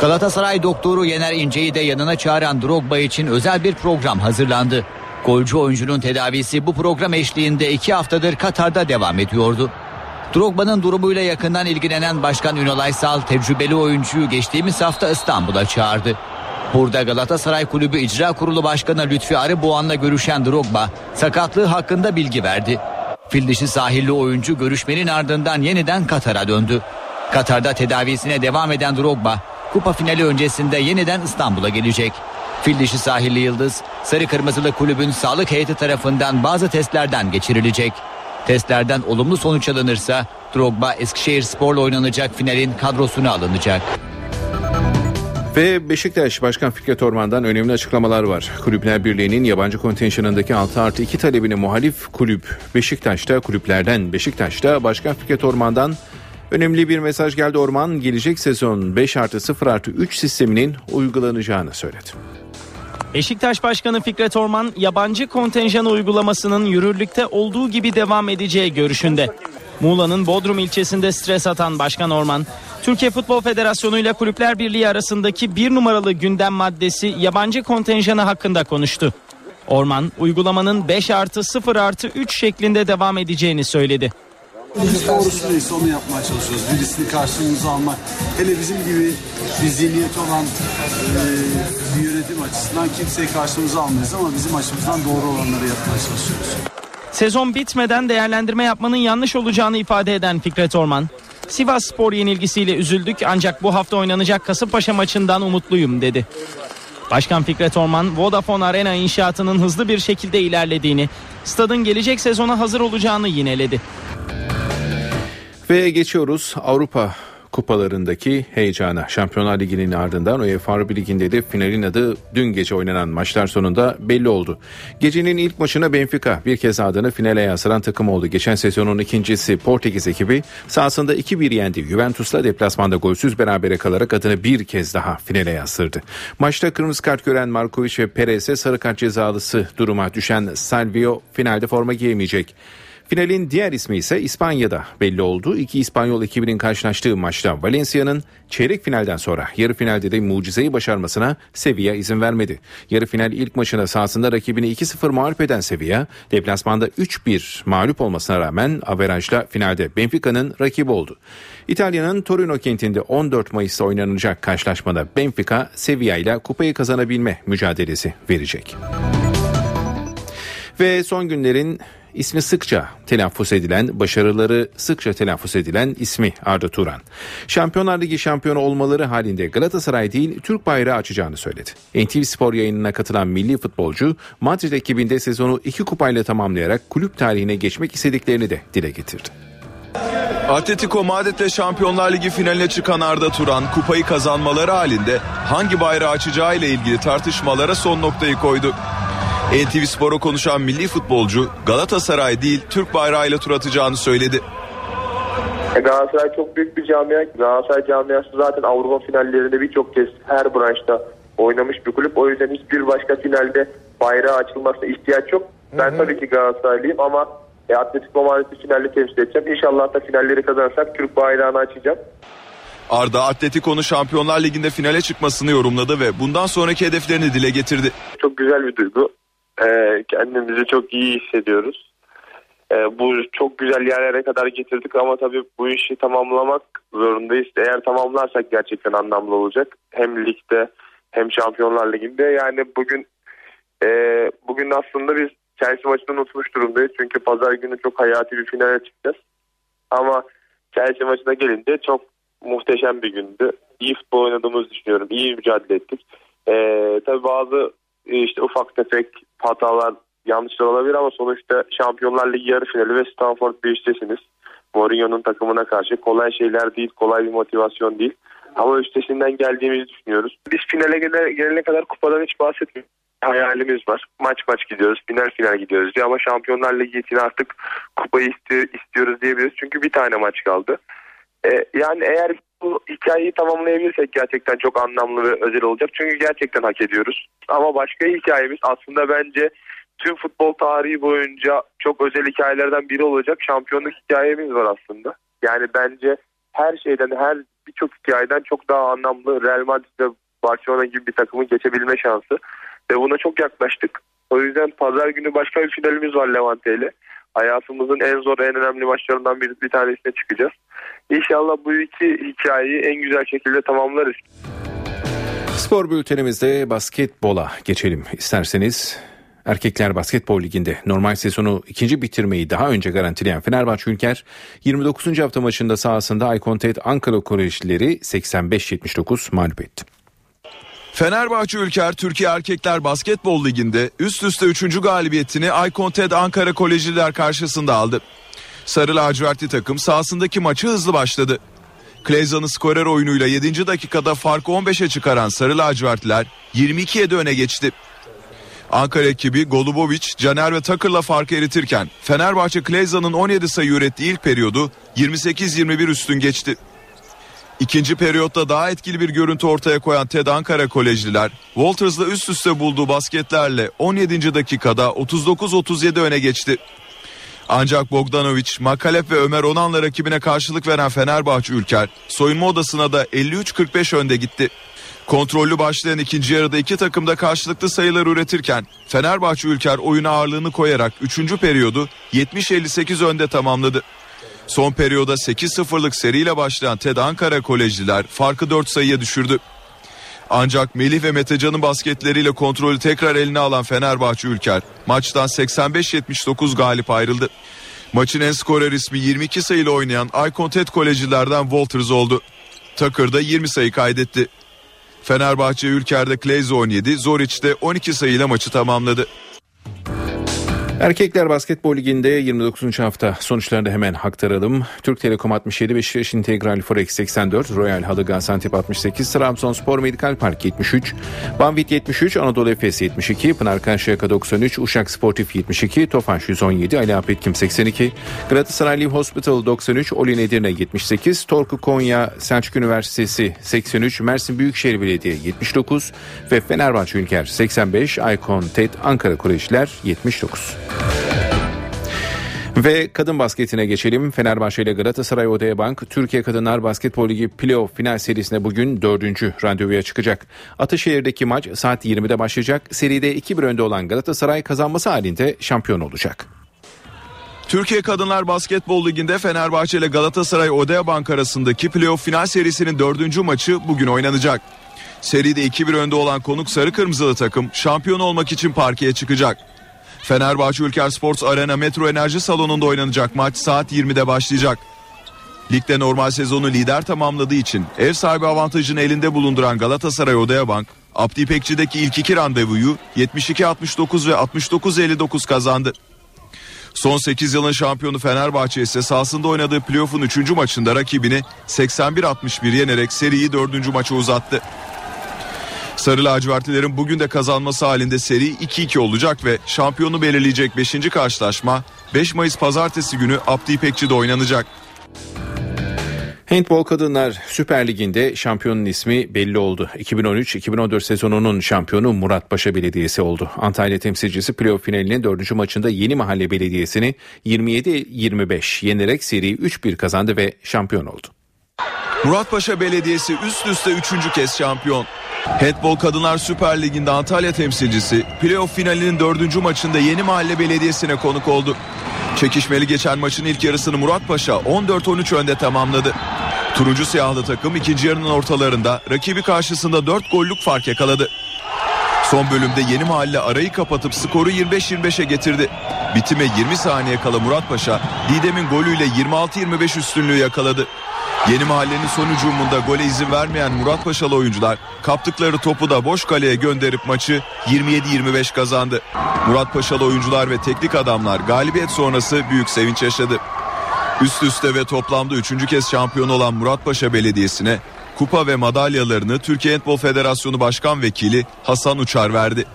Galatasaray doktoru Yener İnce'yi de yanına çağıran Drogba için özel bir program hazırlandı. Golcü oyuncunun tedavisi bu program eşliğinde iki haftadır Katar'da devam ediyordu. Drogba'nın durumuyla yakından ilgilenen Başkan Ünal Aysal tecrübeli oyuncuyu geçtiğimiz hafta İstanbul'a çağırdı. Burada Galatasaray Kulübü İcra Kurulu Başkanı Lütfi Arıboğan'la görüşen Drogba sakatlığı hakkında bilgi verdi. Fil dişi sahilli oyuncu görüşmenin ardından yeniden Katar'a döndü. Katar'da tedavisine devam eden Drogba kupa finali öncesinde yeniden İstanbul'a gelecek. Fil dişi sahilli yıldız sarı kırmızılı kulübün sağlık heyeti tarafından bazı testlerden geçirilecek. Testlerden olumlu sonuç alınırsa Drogba Eskişehir Spor'la oynanacak finalin kadrosuna alınacak. Ve Beşiktaş Başkan Fikret Orman'dan önemli açıklamalar var. Kulüpler Birliği'nin yabancı kontenjanındaki 6 artı 2 talebini muhalif kulüp Beşiktaş'ta kulüplerden Beşiktaş'ta Başkan Fikret Orman'dan önemli bir mesaj geldi. Orman gelecek sezon 5 artı 0 artı 3 sisteminin uygulanacağını söyledi. Beşiktaş Başkanı Fikret Orman yabancı kontenjan uygulamasının yürürlükte olduğu gibi devam edeceği görüşünde. Muğla'nın Bodrum ilçesinde stres atan Başkan Orman, Türkiye Futbol Federasyonu ile Kulüpler Birliği arasındaki bir numaralı gündem maddesi yabancı kontenjanı hakkında konuştu. Orman, uygulamanın 5 artı 0 artı 3 şeklinde devam edeceğini söyledi. Biz doğrusu neyse onu yapmaya çalışıyoruz. Birisini karşılığımıza almak. Hele bizim gibi bir zihniyeti olan e, bir yönetim açısından kimseyi karşılığımıza almayız ama bizim açımızdan doğru olanları yapmaya çalışıyoruz. Sezon bitmeden değerlendirme yapmanın yanlış olacağını ifade eden Fikret Orman, Sivas Spor yenilgisiyle üzüldük ancak bu hafta oynanacak Kasımpaşa maçından umutluyum dedi. Başkan Fikret Orman, Vodafone Arena inşaatının hızlı bir şekilde ilerlediğini, stadın gelecek sezona hazır olacağını yineledi. Ve geçiyoruz Avrupa kupalarındaki heyecana. Şampiyonlar Ligi'nin ardından UEFA Avrupa Ligi'nde de finalin adı dün gece oynanan maçlar sonunda belli oldu. Gecenin ilk maçına Benfica bir kez adını finale yansıran takım oldu. Geçen sezonun ikincisi Portekiz ekibi sahasında 2-1 yendi. Juventus'la deplasmanda golsüz berabere kalarak adını bir kez daha finale yansırdı. Maçta kırmızı kart gören Markovic ve Perez'e sarı kart cezalısı duruma düşen Salvio finalde forma giyemeyecek. Finalin diğer ismi ise İspanya'da belli oldu. İki İspanyol ekibinin karşılaştığı maçta Valencia'nın çeyrek finalden sonra yarı finalde de mucizeyi başarmasına Sevilla izin vermedi. Yarı final ilk maçına sahasında rakibini 2-0 mağlup eden Sevilla, deplasmanda 3-1 mağlup olmasına rağmen averajla finalde Benfica'nın rakibi oldu. İtalya'nın Torino kentinde 14 Mayıs'ta oynanacak karşılaşmada Benfica, Sevilla ile kupayı kazanabilme mücadelesi verecek. Ve son günlerin ismi sıkça telaffuz edilen, başarıları sıkça telaffuz edilen ismi Arda Turan. Şampiyonlar Ligi şampiyonu olmaları halinde Galatasaray değil Türk bayrağı açacağını söyledi. NTV Spor yayınına katılan milli futbolcu Madrid ekibinde sezonu iki kupayla tamamlayarak kulüp tarihine geçmek istediklerini de dile getirdi. Atletico Madrid'le Şampiyonlar Ligi finaline çıkan Arda Turan kupayı kazanmaları halinde hangi bayrağı açacağı ile ilgili tartışmalara son noktayı koydu. NTV Spor'a konuşan milli futbolcu Galatasaray değil Türk bayrağıyla tur atacağını söyledi. E, Galatasaray çok büyük bir camia. Galatasaray camiası zaten Avrupa finallerinde birçok kez her branşta oynamış bir kulüp. O yüzden hiçbir başka finalde bayrağı açılmasına ihtiyaç yok. Ben tabii ki Galatasaraylıyım ama e, Atletico Madrid'i finalde temsil edeceğim. İnşallah da finalleri kazanırsak Türk bayrağını açacağım. Arda Atletico'nun Şampiyonlar Ligi'nde finale çıkmasını yorumladı ve bundan sonraki hedeflerini dile getirdi. Çok güzel bir duygu. Ee, kendimizi çok iyi hissediyoruz. Ee, bu çok güzel yerlere kadar getirdik ama tabii bu işi tamamlamak zorundayız. Eğer tamamlarsak gerçekten anlamlı olacak. Hem ligde hem Şampiyonlar Ligi'nde. Yani bugün e, bugün aslında biz Chelsea maçını unutmuş durumdayız. Çünkü pazar günü çok hayati bir finale çıkacağız. Ama Chelsea maçına gelince çok muhteşem bir gündü. İyi futbol oynadığımızı düşünüyorum. İyi mücadele ettik. Ee, tabii bazı işte ufak tefek hatalar yanlışlar olabilir ama sonuçta Şampiyonlar Ligi yarı finali ve Stanford Bridge'desiniz. Mourinho'nun takımına karşı kolay şeyler değil, kolay bir motivasyon değil. Ama üstesinden geldiğimizi düşünüyoruz. Biz finale gelene kadar kupadan hiç bahsetmiyoruz. Hayalimiz var. Maç maç gidiyoruz, final final gidiyoruz diye ama Şampiyonlar Ligi için artık kupayı istiyor, istiyoruz diyebiliriz. Çünkü bir tane maç kaldı. Ee, yani eğer bu hikayeyi tamamlayabilirsek gerçekten çok anlamlı ve özel olacak. Çünkü gerçekten hak ediyoruz. Ama başka hikayemiz aslında bence tüm futbol tarihi boyunca çok özel hikayelerden biri olacak şampiyonluk hikayemiz var aslında. Yani bence her şeyden her birçok hikayeden çok daha anlamlı Real Madrid ve Barcelona gibi bir takımın geçebilme şansı. Ve buna çok yaklaştık. O yüzden pazar günü başka bir finalimiz var Levante ile. Hayatımızın en zor en önemli maçlarından bir, bir tanesine çıkacağız. İnşallah bu iki hikayeyi en güzel şekilde tamamlarız. Spor bültenimizde basketbola geçelim isterseniz. Erkekler Basketbol Ligi'nde normal sezonu ikinci bitirmeyi daha önce garantileyen Fenerbahçe Ülker 29. hafta maçında sahasında Aykontet Ankara Kolejlileri 85-79 mağlup etti. Fenerbahçe Ülker Türkiye Erkekler Basketbol Ligi'nde üst üste 3. galibiyetini Aykonted Ankara Kolejliler karşısında aldı. Sarı lacivertli takım sahasındaki maçı hızlı başladı. Kleyza'nın skorer oyunuyla 7. dakikada farkı 15'e çıkaran Sarı lacivertliler 22'ye de öne geçti. Ankara ekibi Golubovic, Caner ve Takır'la farkı eritirken Fenerbahçe Kleyza'nın 17 sayı ürettiği ilk periyodu 28-21 üstün geçti. İkinci periyotta daha etkili bir görüntü ortaya koyan TED Ankara Kolejliler, Walters'la üst üste bulduğu basketlerle 17. dakikada 39-37 öne geçti. Ancak Bogdanovic, Makalep ve Ömer Onan'la rakibine karşılık veren Fenerbahçe Ülker, soyunma odasına da 53-45 önde gitti. Kontrollü başlayan ikinci yarıda iki takım da karşılıklı sayılar üretirken Fenerbahçe Ülker oyuna ağırlığını koyarak 3. periyodu 70-58 önde tamamladı. Son periyoda 8-0'lık seriyle başlayan TED Ankara Kolejliler farkı 4 sayıya düşürdü. Ancak Melih ve Metecan'ın basketleriyle kontrolü tekrar eline alan Fenerbahçe Ülker maçtan 85-79 galip ayrıldı. Maçın en skorer ismi 22 sayıyla oynayan Aykon TED Kolejlilerden Walters oldu. Tucker da 20 sayı kaydetti. Fenerbahçe Ülker'de Kleyz 17, Zoric'de 12 sayıyla maçı tamamladı. Erkekler Basketbol Ligi'nde 29. hafta sonuçlarını hemen aktaralım. Türk Telekom 67, Beşiktaş İntegral Forex 84, Royal Halı Gaziantep 68, Trabzonspor Medikal Park 73, Banvit 73, Anadolu Efes 72, Pınar Karşıyaka 93, Uşak Sportif 72, Tofaş 117, Ali Apetkim 82, Galatasaray Live Hospital 93, Olin Edirne 78, Torku Konya Selçuk Üniversitesi 83, Mersin Büyükşehir Belediye 79 ve Fenerbahçe Ülker 85, Aykon TED Ankara Kolejler 79. Ve kadın basketine geçelim. Fenerbahçe ile Galatasaray Odaya Bank Türkiye Kadınlar Basketbol Ligi playoff final serisine bugün dördüncü randevuya çıkacak. Ataşehir'deki maç saat 20'de başlayacak. Seride 2-1 önde olan Galatasaray kazanması halinde şampiyon olacak. Türkiye Kadınlar Basketbol Ligi'nde Fenerbahçe ile Galatasaray Odea Bank arasındaki playoff final serisinin dördüncü maçı bugün oynanacak. Seride 2-1 önde olan konuk sarı kırmızılı takım şampiyon olmak için parkeye çıkacak. Fenerbahçe Ülker Sports Arena Metro Enerji Salonu'nda oynanacak maç saat 20'de başlayacak. Ligde normal sezonu lider tamamladığı için ev sahibi avantajını elinde bulunduran Galatasaray Odaya Bank, Abdi İpekçi'deki ilk iki randevuyu 72-69 ve 69-59 kazandı. Son 8 yılın şampiyonu Fenerbahçe ise sahasında oynadığı playoff'un 3. maçında rakibini 81-61 yenerek seriyi 4. maça uzattı. Sarı lacivertlilerin bugün de kazanması halinde seri 2-2 olacak ve şampiyonu belirleyecek 5. karşılaşma 5 Mayıs pazartesi günü Abdi İpekçi'de oynanacak. Handball Kadınlar Süper Ligi'nde şampiyonun ismi belli oldu. 2013-2014 sezonunun şampiyonu Muratpaşa Belediyesi oldu. Antalya temsilcisi playoff finalinin 4. maçında Yeni Mahalle Belediyesi'ni 27-25 yenerek seri 3-1 kazandı ve şampiyon oldu. Muratpaşa Belediyesi üst üste 3. kez şampiyon. Handball Kadınlar Süper Ligi'nde Antalya temsilcisi playoff finalinin 4. maçında Yeni Mahalle Belediyesi'ne konuk oldu. Çekişmeli geçen maçın ilk yarısını Muratpaşa 14-13 önde tamamladı. Turuncu siyahlı takım ikinci yarının ortalarında rakibi karşısında 4 gollük fark yakaladı. Son bölümde Yeni Mahalle arayı kapatıp skoru 25-25'e getirdi. Bitime 20 saniye kala Muratpaşa Didem'in golüyle 26-25 üstünlüğü yakaladı. Yeni mahallenin son hücumunda gole izin vermeyen Murat Paşalı oyuncular kaptıkları topu da boş kaleye gönderip maçı 27-25 kazandı. Murat Paşalı oyuncular ve teknik adamlar galibiyet sonrası büyük sevinç yaşadı. Üst üste ve toplamda üçüncü kez şampiyon olan Muratpaşa Belediyesi'ne kupa ve madalyalarını Türkiye Handball Federasyonu Başkan Vekili Hasan Uçar verdi.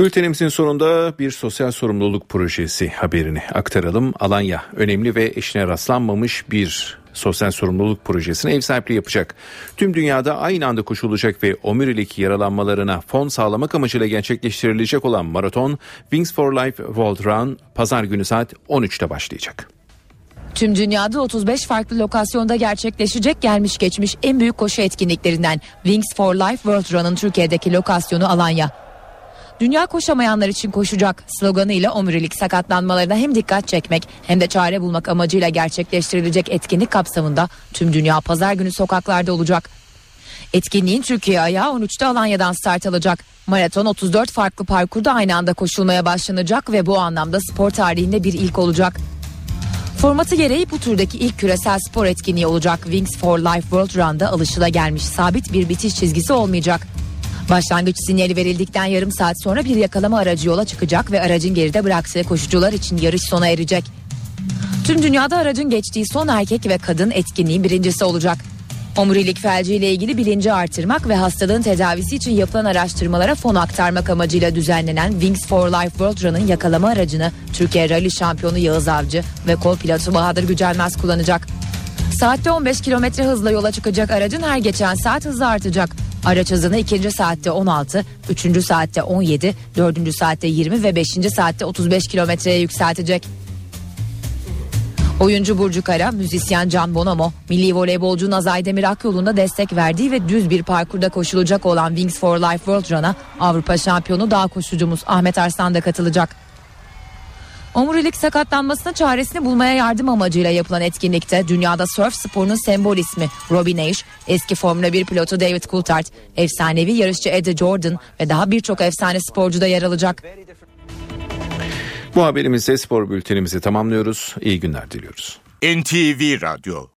Bültenimizin sonunda bir sosyal sorumluluk projesi haberini aktaralım. Alanya önemli ve eşine rastlanmamış bir Sosyal sorumluluk projesine ev sahipliği yapacak. Tüm dünyada aynı anda koşulacak ve omurilik yaralanmalarına fon sağlamak amacıyla gerçekleştirilecek olan maraton Wings for Life World Run pazar günü saat 13'te başlayacak. Tüm dünyada 35 farklı lokasyonda gerçekleşecek gelmiş geçmiş en büyük koşu etkinliklerinden Wings for Life World Run'ın Türkiye'deki lokasyonu Alanya. Dünya koşamayanlar için koşacak sloganıyla omurilik sakatlanmalarına hem dikkat çekmek hem de çare bulmak amacıyla gerçekleştirilecek etkinlik kapsamında tüm dünya pazar günü sokaklarda olacak. Etkinliğin Türkiye ayağı 13'te Alanya'dan start alacak. Maraton 34 farklı parkurda aynı anda koşulmaya başlanacak ve bu anlamda spor tarihinde bir ilk olacak. Formatı gereği bu turdaki ilk küresel spor etkinliği olacak. Wings for Life World Run'da alışılagelmiş sabit bir bitiş çizgisi olmayacak. Başlangıç sinyali verildikten yarım saat sonra bir yakalama aracı yola çıkacak ve aracın geride bıraktığı koşucular için yarış sona erecek. Tüm dünyada aracın geçtiği son erkek ve kadın etkinliğin birincisi olacak. Omurilik felci ile ilgili bilinci artırmak ve hastalığın tedavisi için yapılan araştırmalara fon aktarmak amacıyla düzenlenen Wings for Life World Run'ın yakalama aracını Türkiye Rally şampiyonu Yağız Avcı ve kol pilotu Bahadır Gücelmez kullanacak. Saatte 15 kilometre hızla yola çıkacak aracın her geçen saat hızı artacak. Araç hızını ikinci saatte 16, üçüncü saatte 17, dördüncü saatte 20 ve beşinci saatte 35 kilometreye yükseltecek. Oyuncu Burcu Kara, müzisyen Can Bonomo, milli voleybolcu Nazay Demir Akyol'un destek verdiği ve düz bir parkurda koşulacak olan Wings for Life World Run'a Avrupa şampiyonu dağ koşucumuz Ahmet Arslan da katılacak. Omurilik sakatlanmasına çaresini bulmaya yardım amacıyla yapılan etkinlikte dünyada surf sporunun sembol ismi Robbie Naish, eski Formula 1 pilotu David Coulthard, efsanevi yarışçı Eddie Jordan ve daha birçok efsane sporcu da yer alacak. Bu haberimizle spor bültenimizi tamamlıyoruz. İyi günler diliyoruz. NTV Radyo